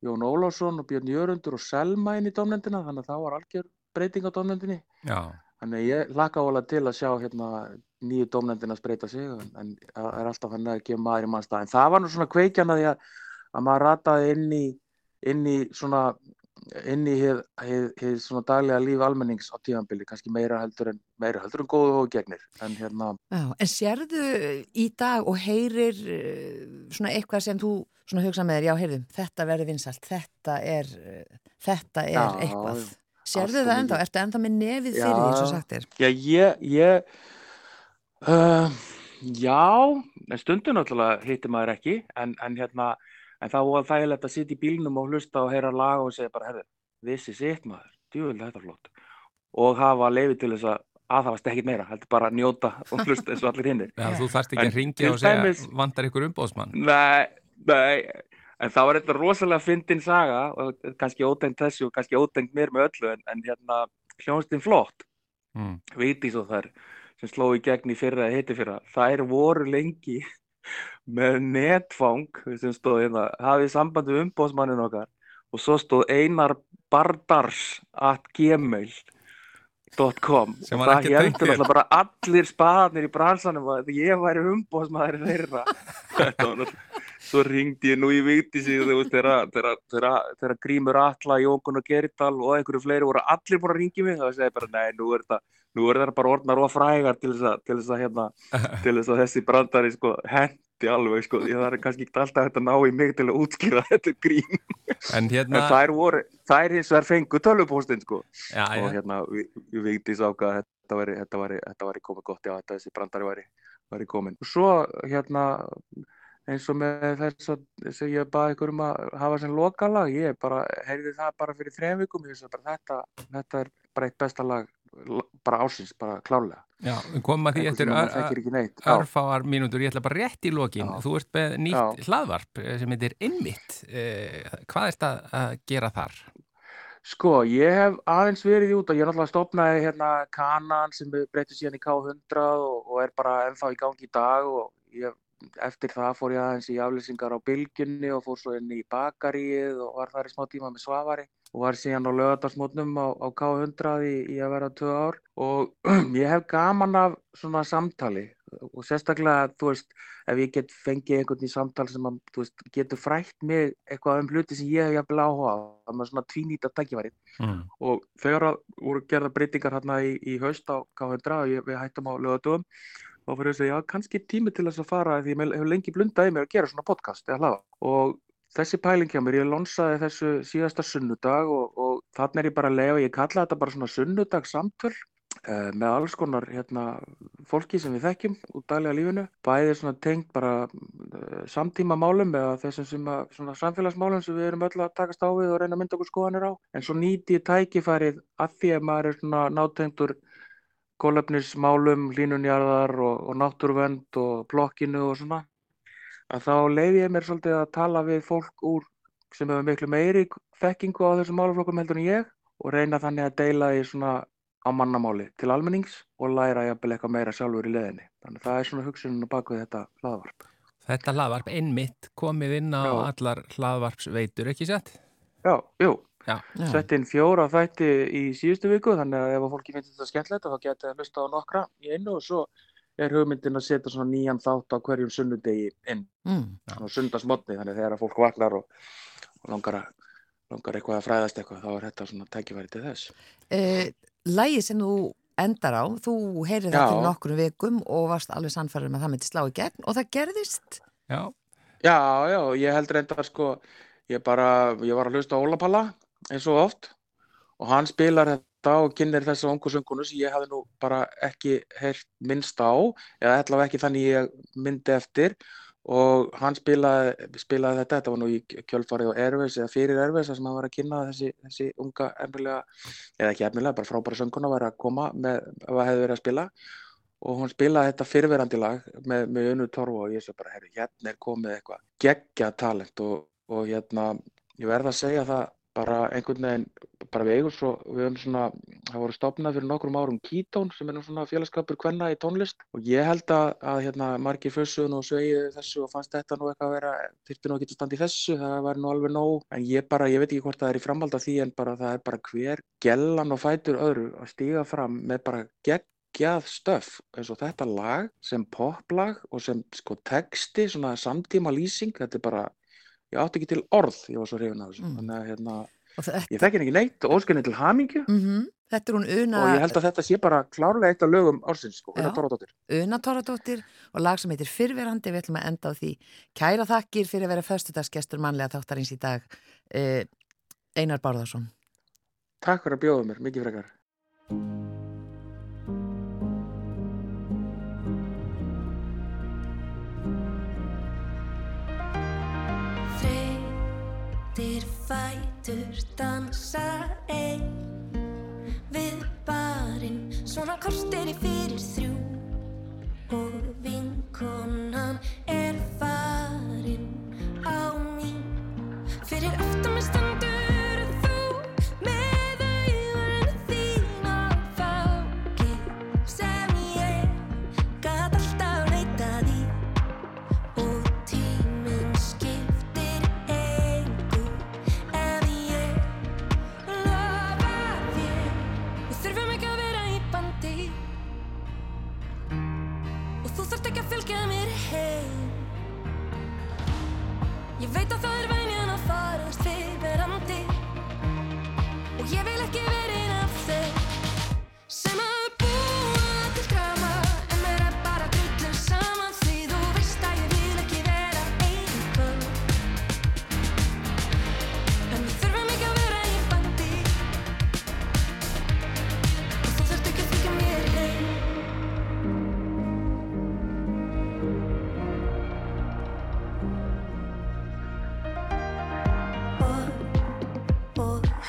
Jón Ólásson og Björn Jörundur og Selma inn í domnendina þannig að það var algjör breyting á domnendinni Já, Þannig að ég hlakka álega til að sjá hérna nýju dómnefndin að spreita sig en, en það er alltaf hann að gefa maður í mannstað. En það var nú svona kveikjan að, að maður rataði inn í, inn í svona inn í hið svona daglega líf almennings á tíðanbili, kannski meira heldur en meira heldur en góðu og gegnir. En hérna, Já, en sérðu í dag og heyrir eh, svona eitthvað sem þú svona hugsa með þér, já, heyrðum, þetta verður vinsalt, þetta er, eh, þetta er Já, eitthvað. já. Sérðu það mikið. Ertu ennþá með nefið fyrir því, og sagt er? já, ég, ég uh, já, en stundum náttúrulega hitti maður ekki, en, en hérna, en það var þægilegt að sitja í bílnum og hlusta og heyra lag og segja bara, herðu, this is it maður, djúvel þetta er flott. Og hafa leiði til þess að aðhafast ekkit meira, heldur bara að njóta og hlusta eins og allir hinnir. Já, þú þarft ekki En að ringja og segja dæmis- vantar ykkur umbóðsmann. Nei, nei, en það var eitthvað rosalega fyndin saga og kannski ótengt þessu og kannski ótengt mér með öllu en, en hérna hljónstinn flott Mm. Vigdís og þær sem sló í gegn í fyrra eða hitti fyrra, þær voru lengi með netfang sem stóð hérna, hafið samband við umbóðsmannin okkar. Og svo stóð einar bardars at gmail.com og það heldur alltaf bara allir spaðnir í bransanum að ég væri umbóðsmaður þeirra. <laughs> Þetta var náttúrulega Svo ringdi ég nú í veist, þegar- Grímur Atla, Jónkun og Geridal og einhverju fleiri voru allir búin að ringi mig þá segi ég bara, nei, nú er er þetta bara orðnar og frægar til þess að, til þess að, hérna, <laughs> til þess að þessi brandari sko, hendi alveg sko, það er kannski ekki alltaf hægt að ná í mig til að útskýra <laughs> þetta grín, En hérna, en þær voru þær hins vegar fengu tölvupóstinn sko. Já, og já, hérna, við, við Vigdís ákvað að þetta væri, þetta væri, þetta væri komið gott, já, þetta þessi brandari væri, væri komin. Og svo, hérna, eins og með þess að sem ég baði ykkur um að hafa sem lokalag, ég bara heyrði það bara fyrir þrejum vikum, ég veist bara þetta, þetta er bara eitt besta lag, bara ásins, bara klálega. já, að því eftir örfáar mínútur, ég ætla bara rétt í lokin Já. þú ert með nýtt Já. hlaðvarp eh, sem heitir Einmitt Eh, hvað er þetta að gera þar? Sko, ég hef aðeins verið út og ég er náttúrulega stopnaði hérna kanan sem breytið síðan í K100 og, og er bara ennþá í gangi í dag og ég, eftir það fór ég aðeins í aflýsingar á Bylgjunni og fór svo inn í Bakaríið og var þar í smá tíma með Svavari og var síðan á lögadagsmótnum á, á K100 í, í að vera tvö ár og <clears throat> ég hef gaman af svona samtali og sérstaklega, þú veist, ef ég get fengið einhvern í samtal sem að, veist, getur frætt mig eitthvað um hluti sem ég hef jafnvel áhuga á, það er svona tvínýta tækifæri Mm. og þegar að voru gerða breytingar hérna í, í haust á K100 og ég, við hættum á lögadöfum þá fyrir þess að já, kannski tími til þess að fara því ég hef lengi blundaði mér að gera svona podcast eða hlaða. Og þessi pæling hjá mér, ég lonsaði þessu síðasta sunnudag og, og þannig er ég bara að leiða, ég kalla þetta bara svona sunnudagssamtöl uh, með alls konar hérna, fólki sem við þekkjum út daglega lífinu, bæði svona tengt bara uh, samtíma málum eða þessum sem að, svona samfélagsmálum sem við erum öll að takast á við og reyna að mynda okkur skoðanir á. En svo nýti ég tækifærið að því að maður er svona nátengtur kólefnismálum, línunjarðar og, og náttúruvend og plokkinu og svona að þá leiði ég mér svolítið að tala við fólk úr sem hefur miklu meiri þekkingu á þessum málaflokkum heldur en ég og reyna þannig að deila því svona á mannamáli til almennings og læra jafnvel eitthvað meira sjálfur í leðinni. Þannig að það er svona hugsunin á baku þetta hlaðvarp. Þetta hlaðvarp Einmitt komið inn á Já. allar hlaðvarpsveitur, ekki sett? Já, jú. Sett inn fjóra þætti í síðustu viku þannig að ef að fólki finnst þetta skemmtilegt þá geta það hlusta á nokkra í einu og svo er hugmyndin að setja svona nýjan þátt á hverjum sunnudegi inn, Mm. svona sundarsmotni þannig þegar að fólk vaknar og, og langar, að, langar eitthvað að fræðast eitthvað þá er þetta svona tækifæri til þess. Eh, Lægi sem þú endar á, þú heyrið það Já. til nokkrum vikum og varst alveg sannfæður með að það myndi slá í gegn og það gerðist. já, Já, já, ég held reyndar sko, ég bara, ég var að hlusta á Óla Palla eins og oft. Og hann spilar þetta og kynir þessa ungu söngunu sem ég hafði nú bara ekki heyrt minnst á eða allavega ekki þannig ég myndi eftir. Og hann spilaði, spilaði þetta, þetta var nú í kjölfarið á Erfis eða fyrir Erfis sem hann var að kynna þessi, þessi unga efnilega, eða ekki efnilega, bara frábæra sönguna var að koma með, það hefði verið að spila. Og hún spilaði þetta fyrverandi lag með, með Unnu Torfa og ég svo bara, herru, hérna er komið eitthvað geggja talent og, og hérna, ég verð að segja það bara einhvern veginn, bara við eigum svo, við höfum svona, það voru stopnað fyrir nokkrum árum Keystone sem er svona félagskapur kvenna í tónlist. Og ég held að, að hérna, margir fössuðun og sveigið þessu og fannst þetta nú eitthvað að vera, þyrfti nú að geta standi í þessu, það væri nú alveg nóg, en ég bara, ég veit ekki hvort það er í framhald af því en bara það er bara hver gellan og fætur öðru að stíga fram með bara gegn geggjað stöf eins og þetta lag sem poplag og sem sko texti, svona samtíma lýsing, þetta er bara, ég átti ekki til orð, ég var svo hrifin af þessu, Mm. þannig að hérna, þetta, ég þekki henni ekki neitt og óskenni til hamingju mm þetta er hún Una, og ég held að þetta sé bara klárlega eitt af lögum ársins, sko. Una Tóradóttir. Una Tóradóttir og lag sem heitir Fyrverandi, við ætlum að enda á því. Kæra þakkir fyrir að vera föstudagsgestur mannlega þáttarins í dag, eh, Einar Bárðarsson. Takk fyrir að bjóða mér, mikið frekar. Fætur dansa einn Við barinn svona kortir í fyrir þrjú. Og vinkonan er farin á mín Fyrir þú með augun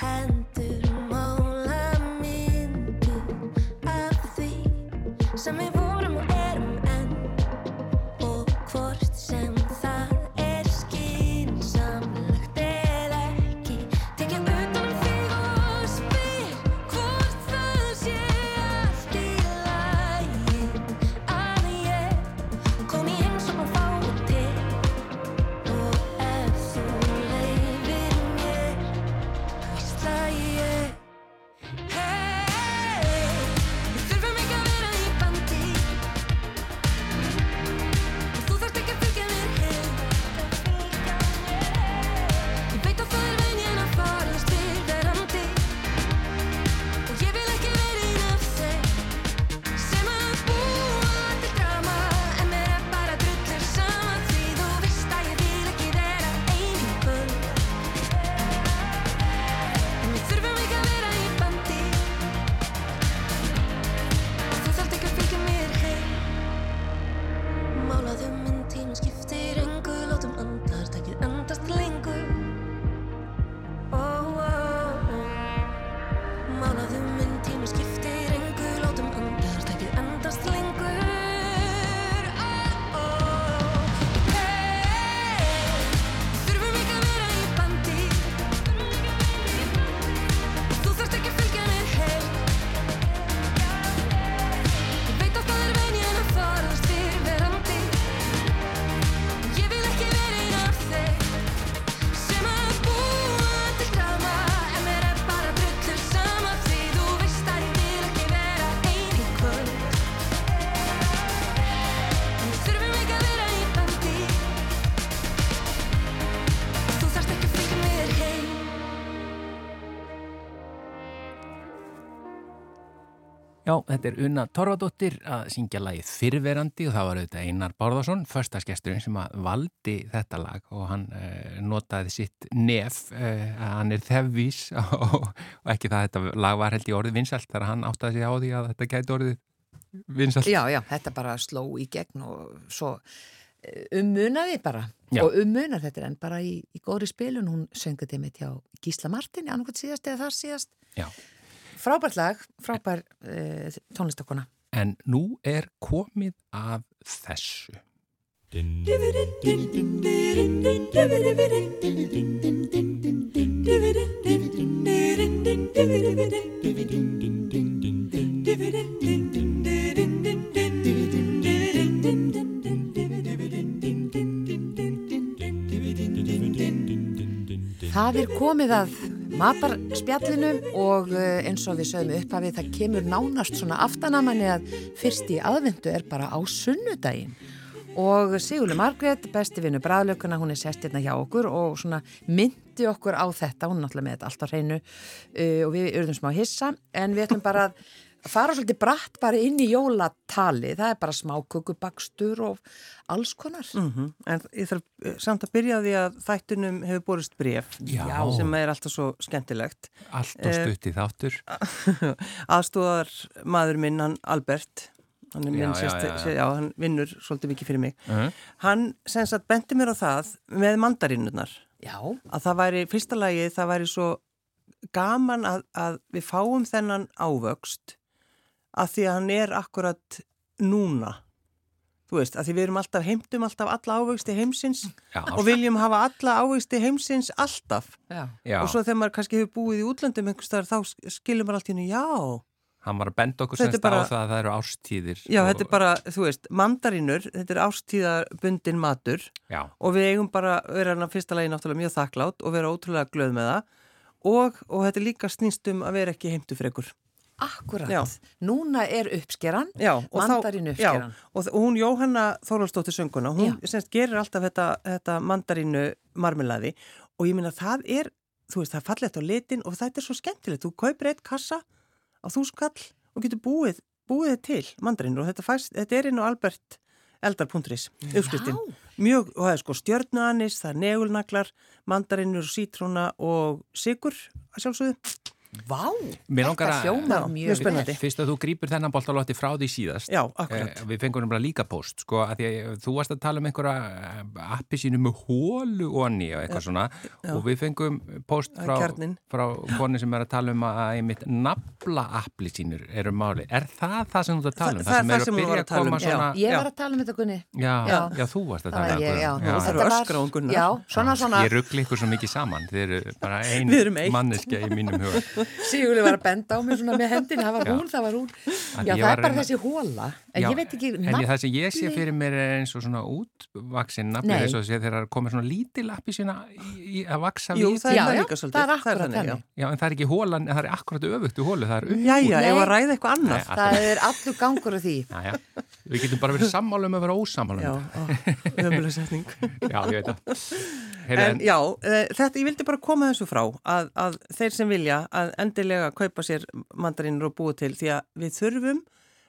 hendur mála myndu af því sem er Já, þetta er Una Torfadóttir að syngja lagið Fyrverandi og það var auðvitað Einar Bárðarsson, förstaskesturinn sem að valdi þetta lag og hann uh, notaði sitt nef, uh, hann er þevvís og, <laughs> og ekki það þetta lag var held í orðið vinsalt þar að hann áttaði sig á því að þetta gæti orðið vinsalt. Já, já, þetta bara sló í gegn og svo eh, ummunaði bara Já. og ummunar þetta er enn bara í, í góðri spilun, hún söngði þetta mitt hjá Gísla Martin, annarkvæmt síðast eða þar síðast Já. Frábært lag, frábær uh, tónlistakona En nú er komið af þessu. Það er komið að matarspjallinu og eh, eins og við sögum upphafið það kemur nánast svona aftanamanni að fyrst í aðvendu er bara á sunnudaginn. Og Sigurli Margrét, besti vinnu bræðlökuna, hún er sest hérna hjá okkur og svona myndi okkur á þetta, hún er náttúrulega með þetta allt á hreinu uh, og við urðum smá hissa en við ætlum bara að fara svolítið bratt bara inn í jólatali, það er bara smá kukubakstur og alls konar. Mm En ég þarf eh, samt að byrja því að þættunum hefur borist bref Já. sem er alltaf svo skemmtilegt. Allt og stutt í þáttur. <laughs> Aðstóðar maður minn, hann Albert, hann, er Já, minn já, sérst, já, hann vinnur svolítið mikið fyrir mig. Uh Hann sem sagt bendi mér á það með mandarinnunar Já, að það væri, fyrsta lagi, það væri svo gaman að, að við fáum þennan ávöxt að því að hann er akkurat núna. Þú veist, að því við erum alltaf heimtum alltaf alla ávöxti heimsins Já, og viljum hafa alla ávöxti heimsins alltaf. já. Og svo þegar maður kannski hefur búið í útlöndum einhvers staðar þá skilur maður allt í hennu, já, hann var að benda okkur semst bara- á það að það eru ástíðir. já, og, þetta er bara, þú veist, mandarínur, þetta er ástíðarbundin matur Já, og við eigum bara að vera hann að fyrsta lagi náttúrulega mjög þakklátt og vera ótrúlega glöð með það og, og þetta er líka snýst um að vera ekki heimtufrekur. Akkurat. Já. Núna er uppskeran, Já, mandarínu uppskeran. Já, og, hún Jóhanna Þóraldsdóttir sönguna, hún semst gerir alltaf þetta, þetta mandarínu marmelaði og ég minna það er, þú veist, það er fallegt á litin og þetta er svo skemmtilegt. Þú kaupir eitt kassa á þúskall og getur búið, búið til mandarínu og þetta, fæst, þetta er inn á Albert eldar.is, uppskriftin. Mjög, og það er sko stjörnuanis, það er negulnaglar, mandarinur, sítróna og sigur, að sjálfsögðu. Vá, þetta hljómar Já, mjög spennandi. Fyrst að þú grýpur þennan boltalotti frá því síðast Já, akkurat. Eh, Við fengum bara líka post sko, að því að þú varst að tala um einhverja eh, appi sínu með hólu og anni og eitthvað svona og við fengum post frá, frá koni sem er að tala um að einmitt nafla appli sínur eru máli. Er það það sem þú ert að tala um? Það- það sem það sem byrja var að tala um, já. Svona, Ég var að tala um þetta, Gunni. já, já, Já. þú varst að tala já. um þetta. Já. Ég ruggli ykkur svo mikið saman, þið eru bara ein manneskja í mínum huga. <laughs> Sigurli var að benda á mig svona með hendin, það var Já. hún, það var hún. Já, ég það var er bara þessi hóla. En Já, ég veit ekki, En ég, það sem ég sé fyrir mér er eins og svona útvaksin nafni Nei. þess að sé þegar það komið svona lítil appi sína í, í að vaksa Jú, við. það er Já, það já, líka svolítið. það er akkurat þannig, þannig. já. Já, en það er ekki hólan, það er akkurat öfugt úr hólu, það er upp. Jæja, Nei. ef að ræða eitthvað annað. Nei, Það er allur gangur af því. Já, já. Við getum bara verið sammála um að vera ósammála Já, <laughs> En já, uh, þetta, ég vildi bara koma þessu frá að, að þeir sem vilja að endilega kaupa sér mandarinur og búa til því að við þurfum,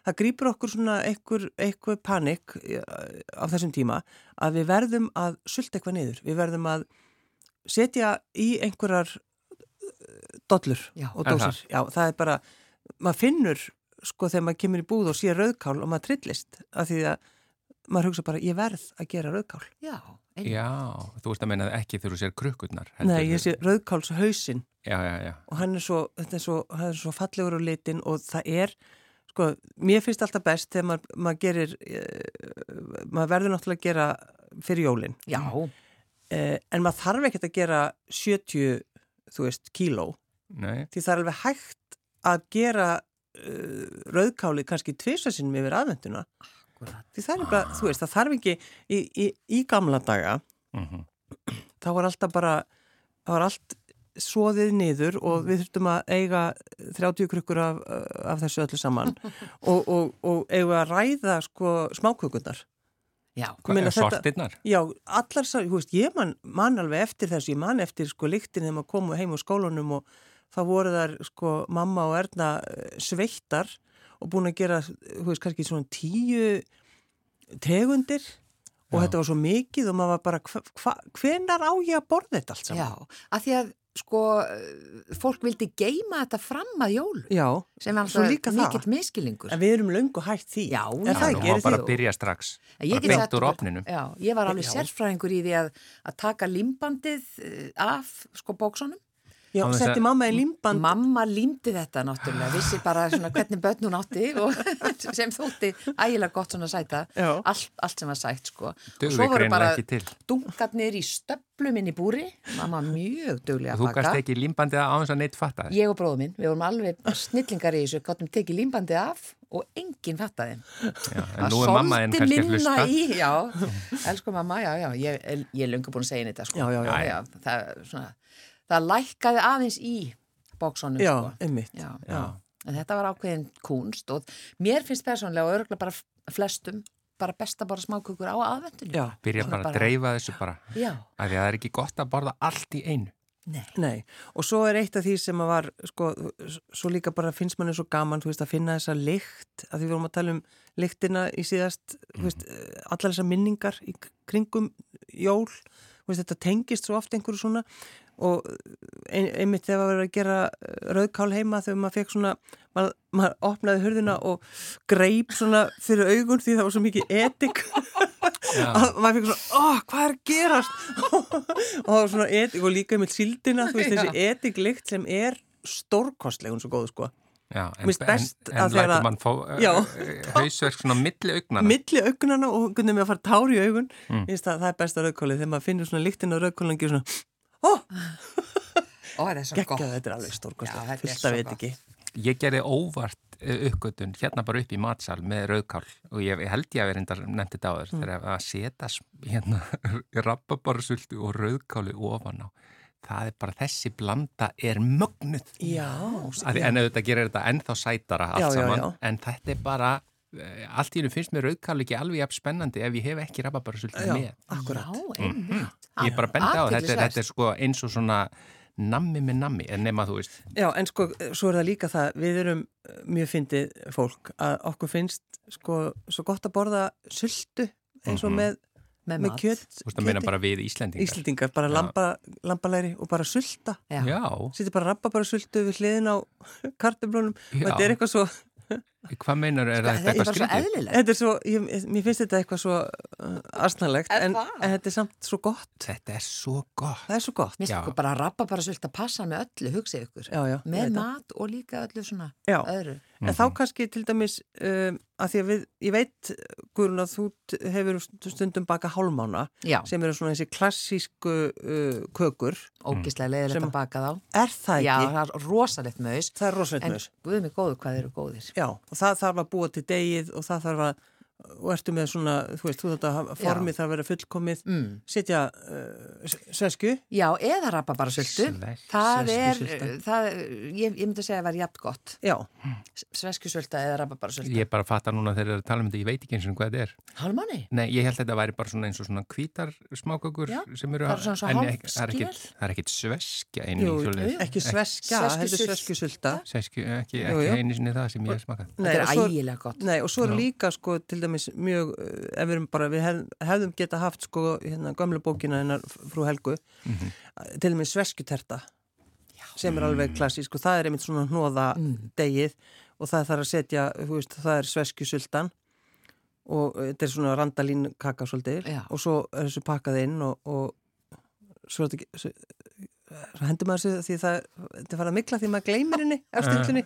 það grýpur okkur svona einhver, einhver panik eh, á þessum tíma að við verðum að sulta eitthvað niður. Við verðum að setja í einhverjar eh, dollur Já. og dósir. Já, það er bara, maður finnur sko þegar maður kemur í búð og sé rauðkál og maður trillist af því að maður hugsa bara, ég verð að gera rauðkál. Já, einmitt. Já, þú veist að meina ekki þegar þú sér krukkurnar. Nei, ég sé rauðkálshausinn Já, já, já. og hann er svo, þetta er svo, hann er svo fallegur á litin og það er, sko, mér finnst alltaf best þegar maður, maður gerir, uh, maður verður náttúrulega að gera fyrir jólin, Já, uh, en maður þarf ekkert að gera 70, þú veist, kíló, Nei, því það er alveg hægt að gera uh, rauðkáli kannski tvisasinum yfir aðvenduna, akkurat. Því það er bara, þú veist, það þarf ekki í, í, í gamla daga, mhm. þá var alltaf bara, það var allt svoðið niður og við þurftum að eiga 30 krukkur af, af þessu öllu saman <laughs> og, og, og eiga að ræða sko smákökunar. Já, þetta- Sortirnar? Já, allar, sá- þú veist, ég man, man alveg eftir þessu, ég man eftir sko lyktin þegar maður komu heim á skólanum og þá voru þar sko mamma og Erna eh, sveittar og búin að gera, þú veist, kannski svona tíu tegundir og Já. þetta var svo mikið og maður var bara, hva, hva, hvenar á ég að borða þetta allt saman? já, að því að sko, fólk vildi geima þetta fram að jólu Já, sem er Svo líka alltaf mikill miskilingur. en við erum löngu hægt því. Já, er já, það Já, Er bara að byrja strax. Ég Bara sagt úr opninum. Já, ég var alveg sérfræðingur í því að, að taka limbandið eh, af sko bóksunum. Já, setti mamma í limband. Mamma límdi þetta náttúrulega, vissi bara svona hvernig börn hún átti og <laughs> sem þótti ægilega gott svona sæta, Já. allt, allt sem var sætt sko. Dugði og svo voru bara dunkarnir í stöplum inn í búri, mamma mjög duglega Þú að baka. ekki límbandið á þess að neitt fatta það. Ég og bróður minn, við vorum alveg snillingar í þessu, gáttum tekið límbandið af og enginn fattaði. Já, en nú er mamma þinn kannski að hlusta. Í, já, elsku mamma, já, já, ég, ég er löngu búin að segja þetta sko. Já, já, já. það, er svona, það lækkaði aðeins í bóksónum Já, sko. einmitt. Já, Já. En þetta var ákveðin kunst og mér finnst persónlega og örgulega bara flestum bara best að bara smákukur á aðvendunum. Já, Byrja Svona bara að bara- dreifa þessu bara. Já, Af því að það er ekki gott að borða allt í einu. nei. nei. Og svo er eitt af því sem að var, sko, svo líka bara finnst manni svo gaman, þú veist, að finna þessa lykt, að því við vorum að tala um lyktina í síðast, þú veist, allar þessar minningar í kringum jól, þú veist, þetta tengist svo oft einhverju svona og ein, einmitt þegar var verið að gera eh, rauðkál heima þegar maður fekk svona, maður, maður opnaði hurðina og greip svona fyrir augun því það var svo mikið etik að <laughs> maður fikk svona, oh, hvað er að gerast? <laughs> Og það var svona etik og líka með síldina, þú veist, þessi etiklikt sem er stórkostleg hún svo góð, sko. Já, en, en, en lætur mann fá Já. uh, hausverk svona milli augnana. milli augnana og gunnum með að fara tár í augun. Mm. það, það er besta rauðkólið, þegar maður finnur svona líktin á rauðkólið og gerur svona, oh, Ó, þetta er svo gott. þetta er alveg Já, stórkostleg þetta er fullt af gott. etiki Ég gerði óvart uh, uppgötun hérna bara upp í matsal með rauðkál og ég, held ég að vera enda nefndi þetta á þér Mm. þegar að setja hérna <laughs> rababarsultu og rauðkáli ofan á. Það er bara þessi blanda er mögnuð. Já, Að En auðvitað gerir þetta ennþá sætara allt Já, saman, já. en þetta er bara, eh, allt í hennu finnst mér rauðkál ekki alveg jafn spennandi ef ég hef ekki rababarsultu já, með. akkurat Já, einmitt. Ég er bara að benda á, þetta er, þetta er sko eins og svona nammi með nammi, en nema þú veist, Já, en sko, svo er það líka það, við erum eh, mjög fyndið fólk að okkur finnst sko svo gott að borða sultu eins og Mhm. með Með með mat. kjöt, Þú veist að meina bara við Íslendingar. Íslendingar, bara Já. lamba, lambalæri og bara sulta Já. Já, Sýtti bara rabba bara sultu við hliðin á <laughs> kartöflunum og þetta er eitthvað svo hvað meinar er Það þetta er eitthvað skrítið? eðlilegt. þetta er svo, ég, mér finnst þetta eitthvað svo uh, asnalegt Er en, en þetta er samt svo gott Þetta er svo gott. það er svo gott Mér Já. sko bara rabba bara svolítið að passa með öllu, hugsið ykkur. já, já, Með mat og líka öllu svona Já. öðru. En þá kannski til dæmis um, að því að við, ég veit Guðrún að þú hefur stundum baka hálmána Já, sem eru svona þessi klassísku uh, kökur ógislega leiðilegt Sem- að baka þá. er það Já, ekki? það er rosalegt maus. það er rosalegt En og það þarf að búa til degið og það þarf að og ertu með svona, þú veist, þú þetta formið þarf að vera fullkomið Mm. setja uh, s- svesku Já, eða rabba bara sultu. Sveskjusulta. Það er, það, ég, ég myndi að segja að það var jafn gott. Já, Sveskjusulta eða rabba bara sulta. Ég bara fattar núna þegar það er að tala um þetta, ég veit ekki eins og hvað þetta er. Hálmanni? Nei, ég held að þetta væri bara svona eins og svona hvítar smákökur Já, sem eru það eru svona- svona en ekki- það er ekkit- það er sveskja einu jú, í ekki, Jú, ekki jú. einu sinni það sem ég hef smakað. Þetta er og og dæmis mjög, uh, ef við erum bara, við hef, hefðum geta haft sko hérna gömlu bókina hennar frú Helgu, Mhm. til dæmis sveskjuterta sem er alveg klassísk og það er einmitt svona hnóða Mm. degið og það þarf að setja, þú veist, það er sveskjusultan og þetta er svona randalín kaka svolítið Já. og svo er þessu pakkað inn og, og svo er þetta hendur maður sig því það, þetta er farið að mikla því maður gleymir henni á stundinni.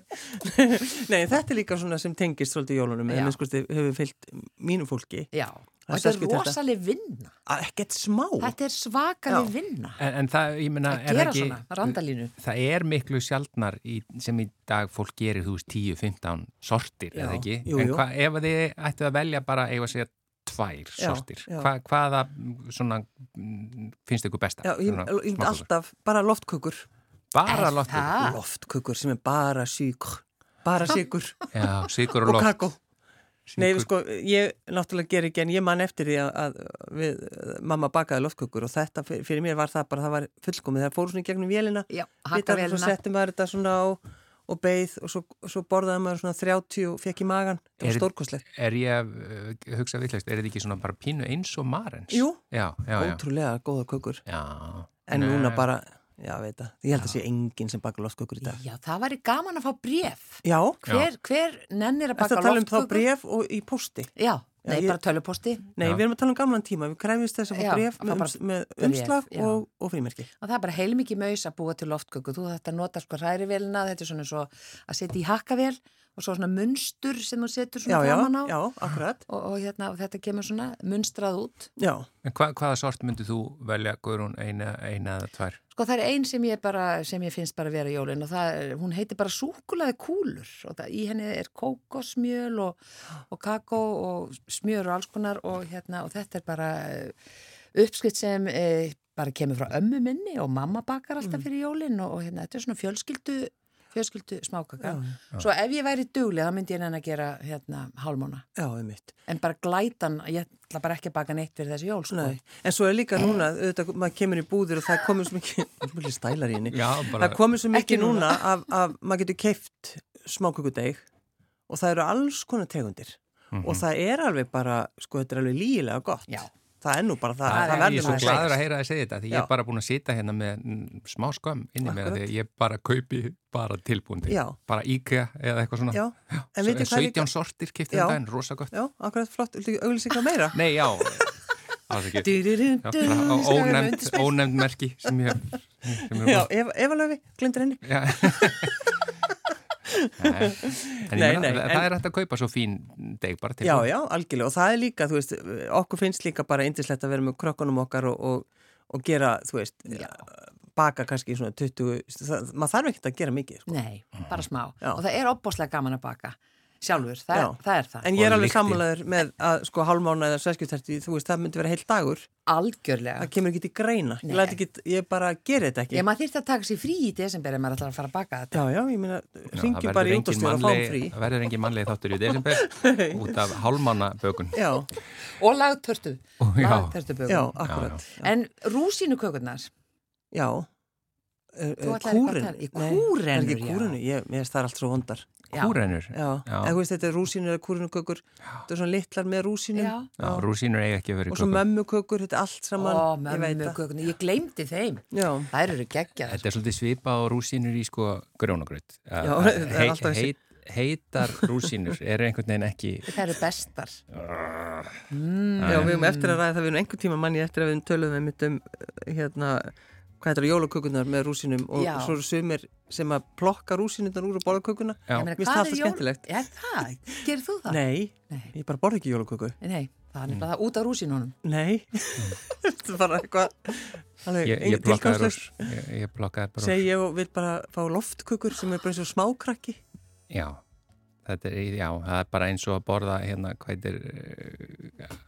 <laughs> Nei, þetta er líka svona sem tengist svolítið jólunum, en sko hefur fyllt mínu fólki. Já, Það er og þetta er rosaleg vinna. Ekkert smá. Þetta er svakaleg Já. vinna. En, en það, ég meina, Að er gera ekki... svona, randalínu. Það er miklu sjaldnar í, sem í dag fólk gerir, þú veist, 10-15 sortir, eða ekki? jú, en hva, ef þið ættu að velja bara, eiga að segja, tvær Já, sortir, já. Hva, hvaða svona, finnst ykkur besta? Já, ég, myndi alltaf, bara loftkökur. Bara lottur? það? Loftkökur sem er bara síkur, bara síkur Já, sigur og <laughs> og loft. kakó. Nei, sko, ég náttúrulega ger ekki en ég man eftir því að, að við, mamma bakaði loftkökur og þetta fyr- fyrir mér var það bara, það var fullkomið, það fóru svona í gegnum vélina, Já, Bitar, og svo hakkavélina. setti maður þetta svona á og beið og svo, svo borðaði maður svona 30 og fekk í magan, það var stórkosleg. Er ég að uh, hugsa vitleist, er þetta ekki svona bara pínu eins og marens? Jú. Já, já, já. Ótrúlega góða kökur. já. En Nei. núna bara, já, veit það, ég held að sé enginn sem bakar loftkökur í dag. Já, það væri gaman að fá bref. Já, Hver, hver nennir að baka að tala um þá loftkökur? bref og í posti. Já, nei, ég- bara töluposti. Nei, Já. við erum að tala um gamlan tíma, við kræfumst þess að fá bref fá með, með umslag já. og, og frímerki. Og það er bara heilmikið maus að búa til loftköku. Þú þetta nota sko hrærivelina, þetta er svona svo að setja í hakkavél og svo svona munstur sem þú setur Já, svona já, framan á. já, akkurat. Og, og, hérna, og þetta kemur svona munstrað út. Já, En hva, hvaða sort myndið þú velja, Guðrún, eina, eina eða tvær? Sko það er ein sem ég, bara, sem ég finnst bara vera jólin og það er, hún heitir bara súkulaði kúlur og það, í henni er kókosmjöl og, og kakó og smjör og alls konar og, hérna, og þetta er bara eh, uppskrift sem e, bara kemur frá ömmu minni og mamma bakar alltaf Mm. fyrir jólin og, og hérna, þetta er svona fjölskyldu, fjölskyldu smákaka. já, Svo ef ég væri duglega þá myndi ég nenni að gera hérna, hálmóna. já, einmitt. En bara glætan, ég ætla bara ekki að baka neitt fyrir þessi jól. Sko. Nei, en svo er líka núna, auðvitað, maður kemur í búðir og það komur svo mikið, <laughs> stælar í henni, Já, bara... það komur svo mikið núna af, af, maður getur keift smákökudeg og það eru alls konar tegundir Mhm. og það er alveg bara, sko, þetta er alveg lígilega gott. Já. Það er nú bara það, Það, það, það ég verður er svo nú að gladur að heyra að segja þetta því ég Já. er bara búin að sita hérna með mm, smá inni með Akkurat. því að ég bara kaupi bara tilbúndi Já. bara IKEA eða eitthvað svona Já, en Svo- veitir hvað 17 sortir Já. um daginn, rosa gott Já, akkurat flott, viltu auðvitað meira? Nei, já ekki. Já, bara skal við ónefnd, merki sem ég hef ég Já, Eva Löfi, glindur henni. <laughs> Já. Nei, en Nei, nei, það en- er hægt að kaupa svo fín deg bara til Já, já, algjörlega og það er líka, þú veist, okkur finnst líka bara indislegt að vera með krökkunum okkar og, og, og gera, þú veist, baka kannski svona 20, það, maður þarf ekkert að gera mikið, sko. Nei, bara smá. Já. Og það er opbóslega gaman að baka. Sjálfur, það, er, það er það. En ég er alveg sammálaður með að sko hálfmána eða sveskjuterti, þú veist, það myndi vera heilt dagur, Algjörlega. það kemur ekki til greina, ég, ekki, ég bara gera þetta ekki. Ég maður þýrst að taka sér frí í desember ef maður ætlar að fara að baka þetta. Já, já, ég meina, verður bara í og fáum mannleg- frí. Það verður engin mannlega þáttur í desember <laughs> út af hálmanna bökun Já, Og lagtörtu. Já. Kúren. tala- í Nei, kúrenur, það er ekki já. kúrenu, ég, mér finnst það er allt svo vondar. Já. Kúrennur. Já, Já. eða þú veist, þetta er rúsínur eða kúrenukökur, þetta er svona litlar með rúsínum. Já. Já, rúsínur eiga ekki að vera í Og svo mömmukökur, þetta er allt saman, Ó, ég veit mömmu það. kökunni, ég gleymdi þeim. Já, Þær eru geggjaðar. Þetta er svolítið svipa á rúsínur í sko það er alltaf þessi- heit, heitar rúsínur eru einhvern veginn ekki Þær eru bestar. já, við höfum eftir að ræða það við höfum einhver tíma manni eftir að við töluðum við mitt um, hérna, hvað heitir það, jólakökunar með rúsínum og Já. svo eru sumir sem að plokka rúsínundar úr og borða kökuna. Já. Ég meina, Mér finnst hvað það er alltaf jól- skemmtilegt. Er það? Gerir þú það? Nei, Nei. ég bara borða ekki jólaköku. Nei, það er nefnilega það út af rúsinunum. Nei, <laughs> þetta er bara eitthvað, alveg, Ég, ég plokkaði rús. Ég, ég plokkaði bara Segji ég og vil bara fá loftkökur sem er bara eins og smákrakki. Já, þetta er, já, það er bara eins og að borða hérna, hvað heitir,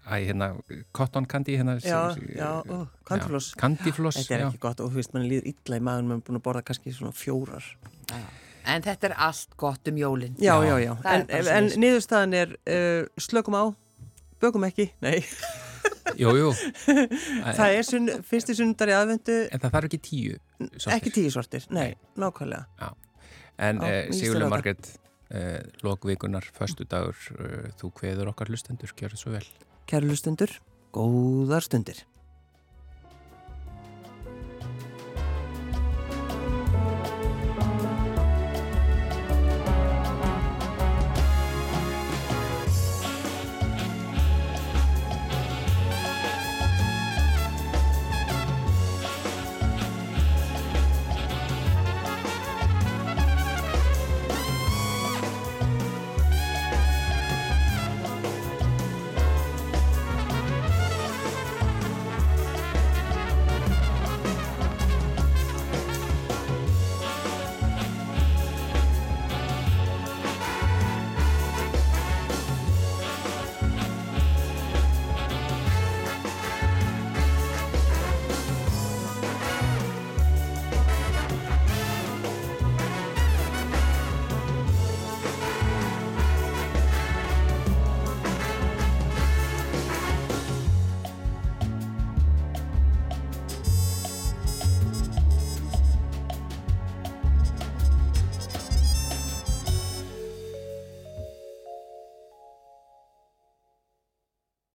æ, hérna, cotton candy, hérna. Já, sem- já, ó, candyfloss. Já, Candyfloss, Þetta er já. ekki gott og þú veist, mann líður illa í maður, mann er búin að borða kannski svona fjórar. En þetta er allt gott um jólinn. Já, Já. já, já. Er En, en niðurstaðan er uh, slökum á, bökum ekki, nei. <laughs> Jú, jú, <laughs> Það er sunn, fyrsti sundar í aðvendu, en það þarf ekki tíu. sortir. ekki tíu sortir, nei, nákvæmlega. En Já, uh, mér líst vel á Sigurlega það. Margrét, uh, lokvikunar, föstu dagur, uh, þú kveður okkar hlustendur, gjör það svo vel. Kæru lustundur, góðar stundir.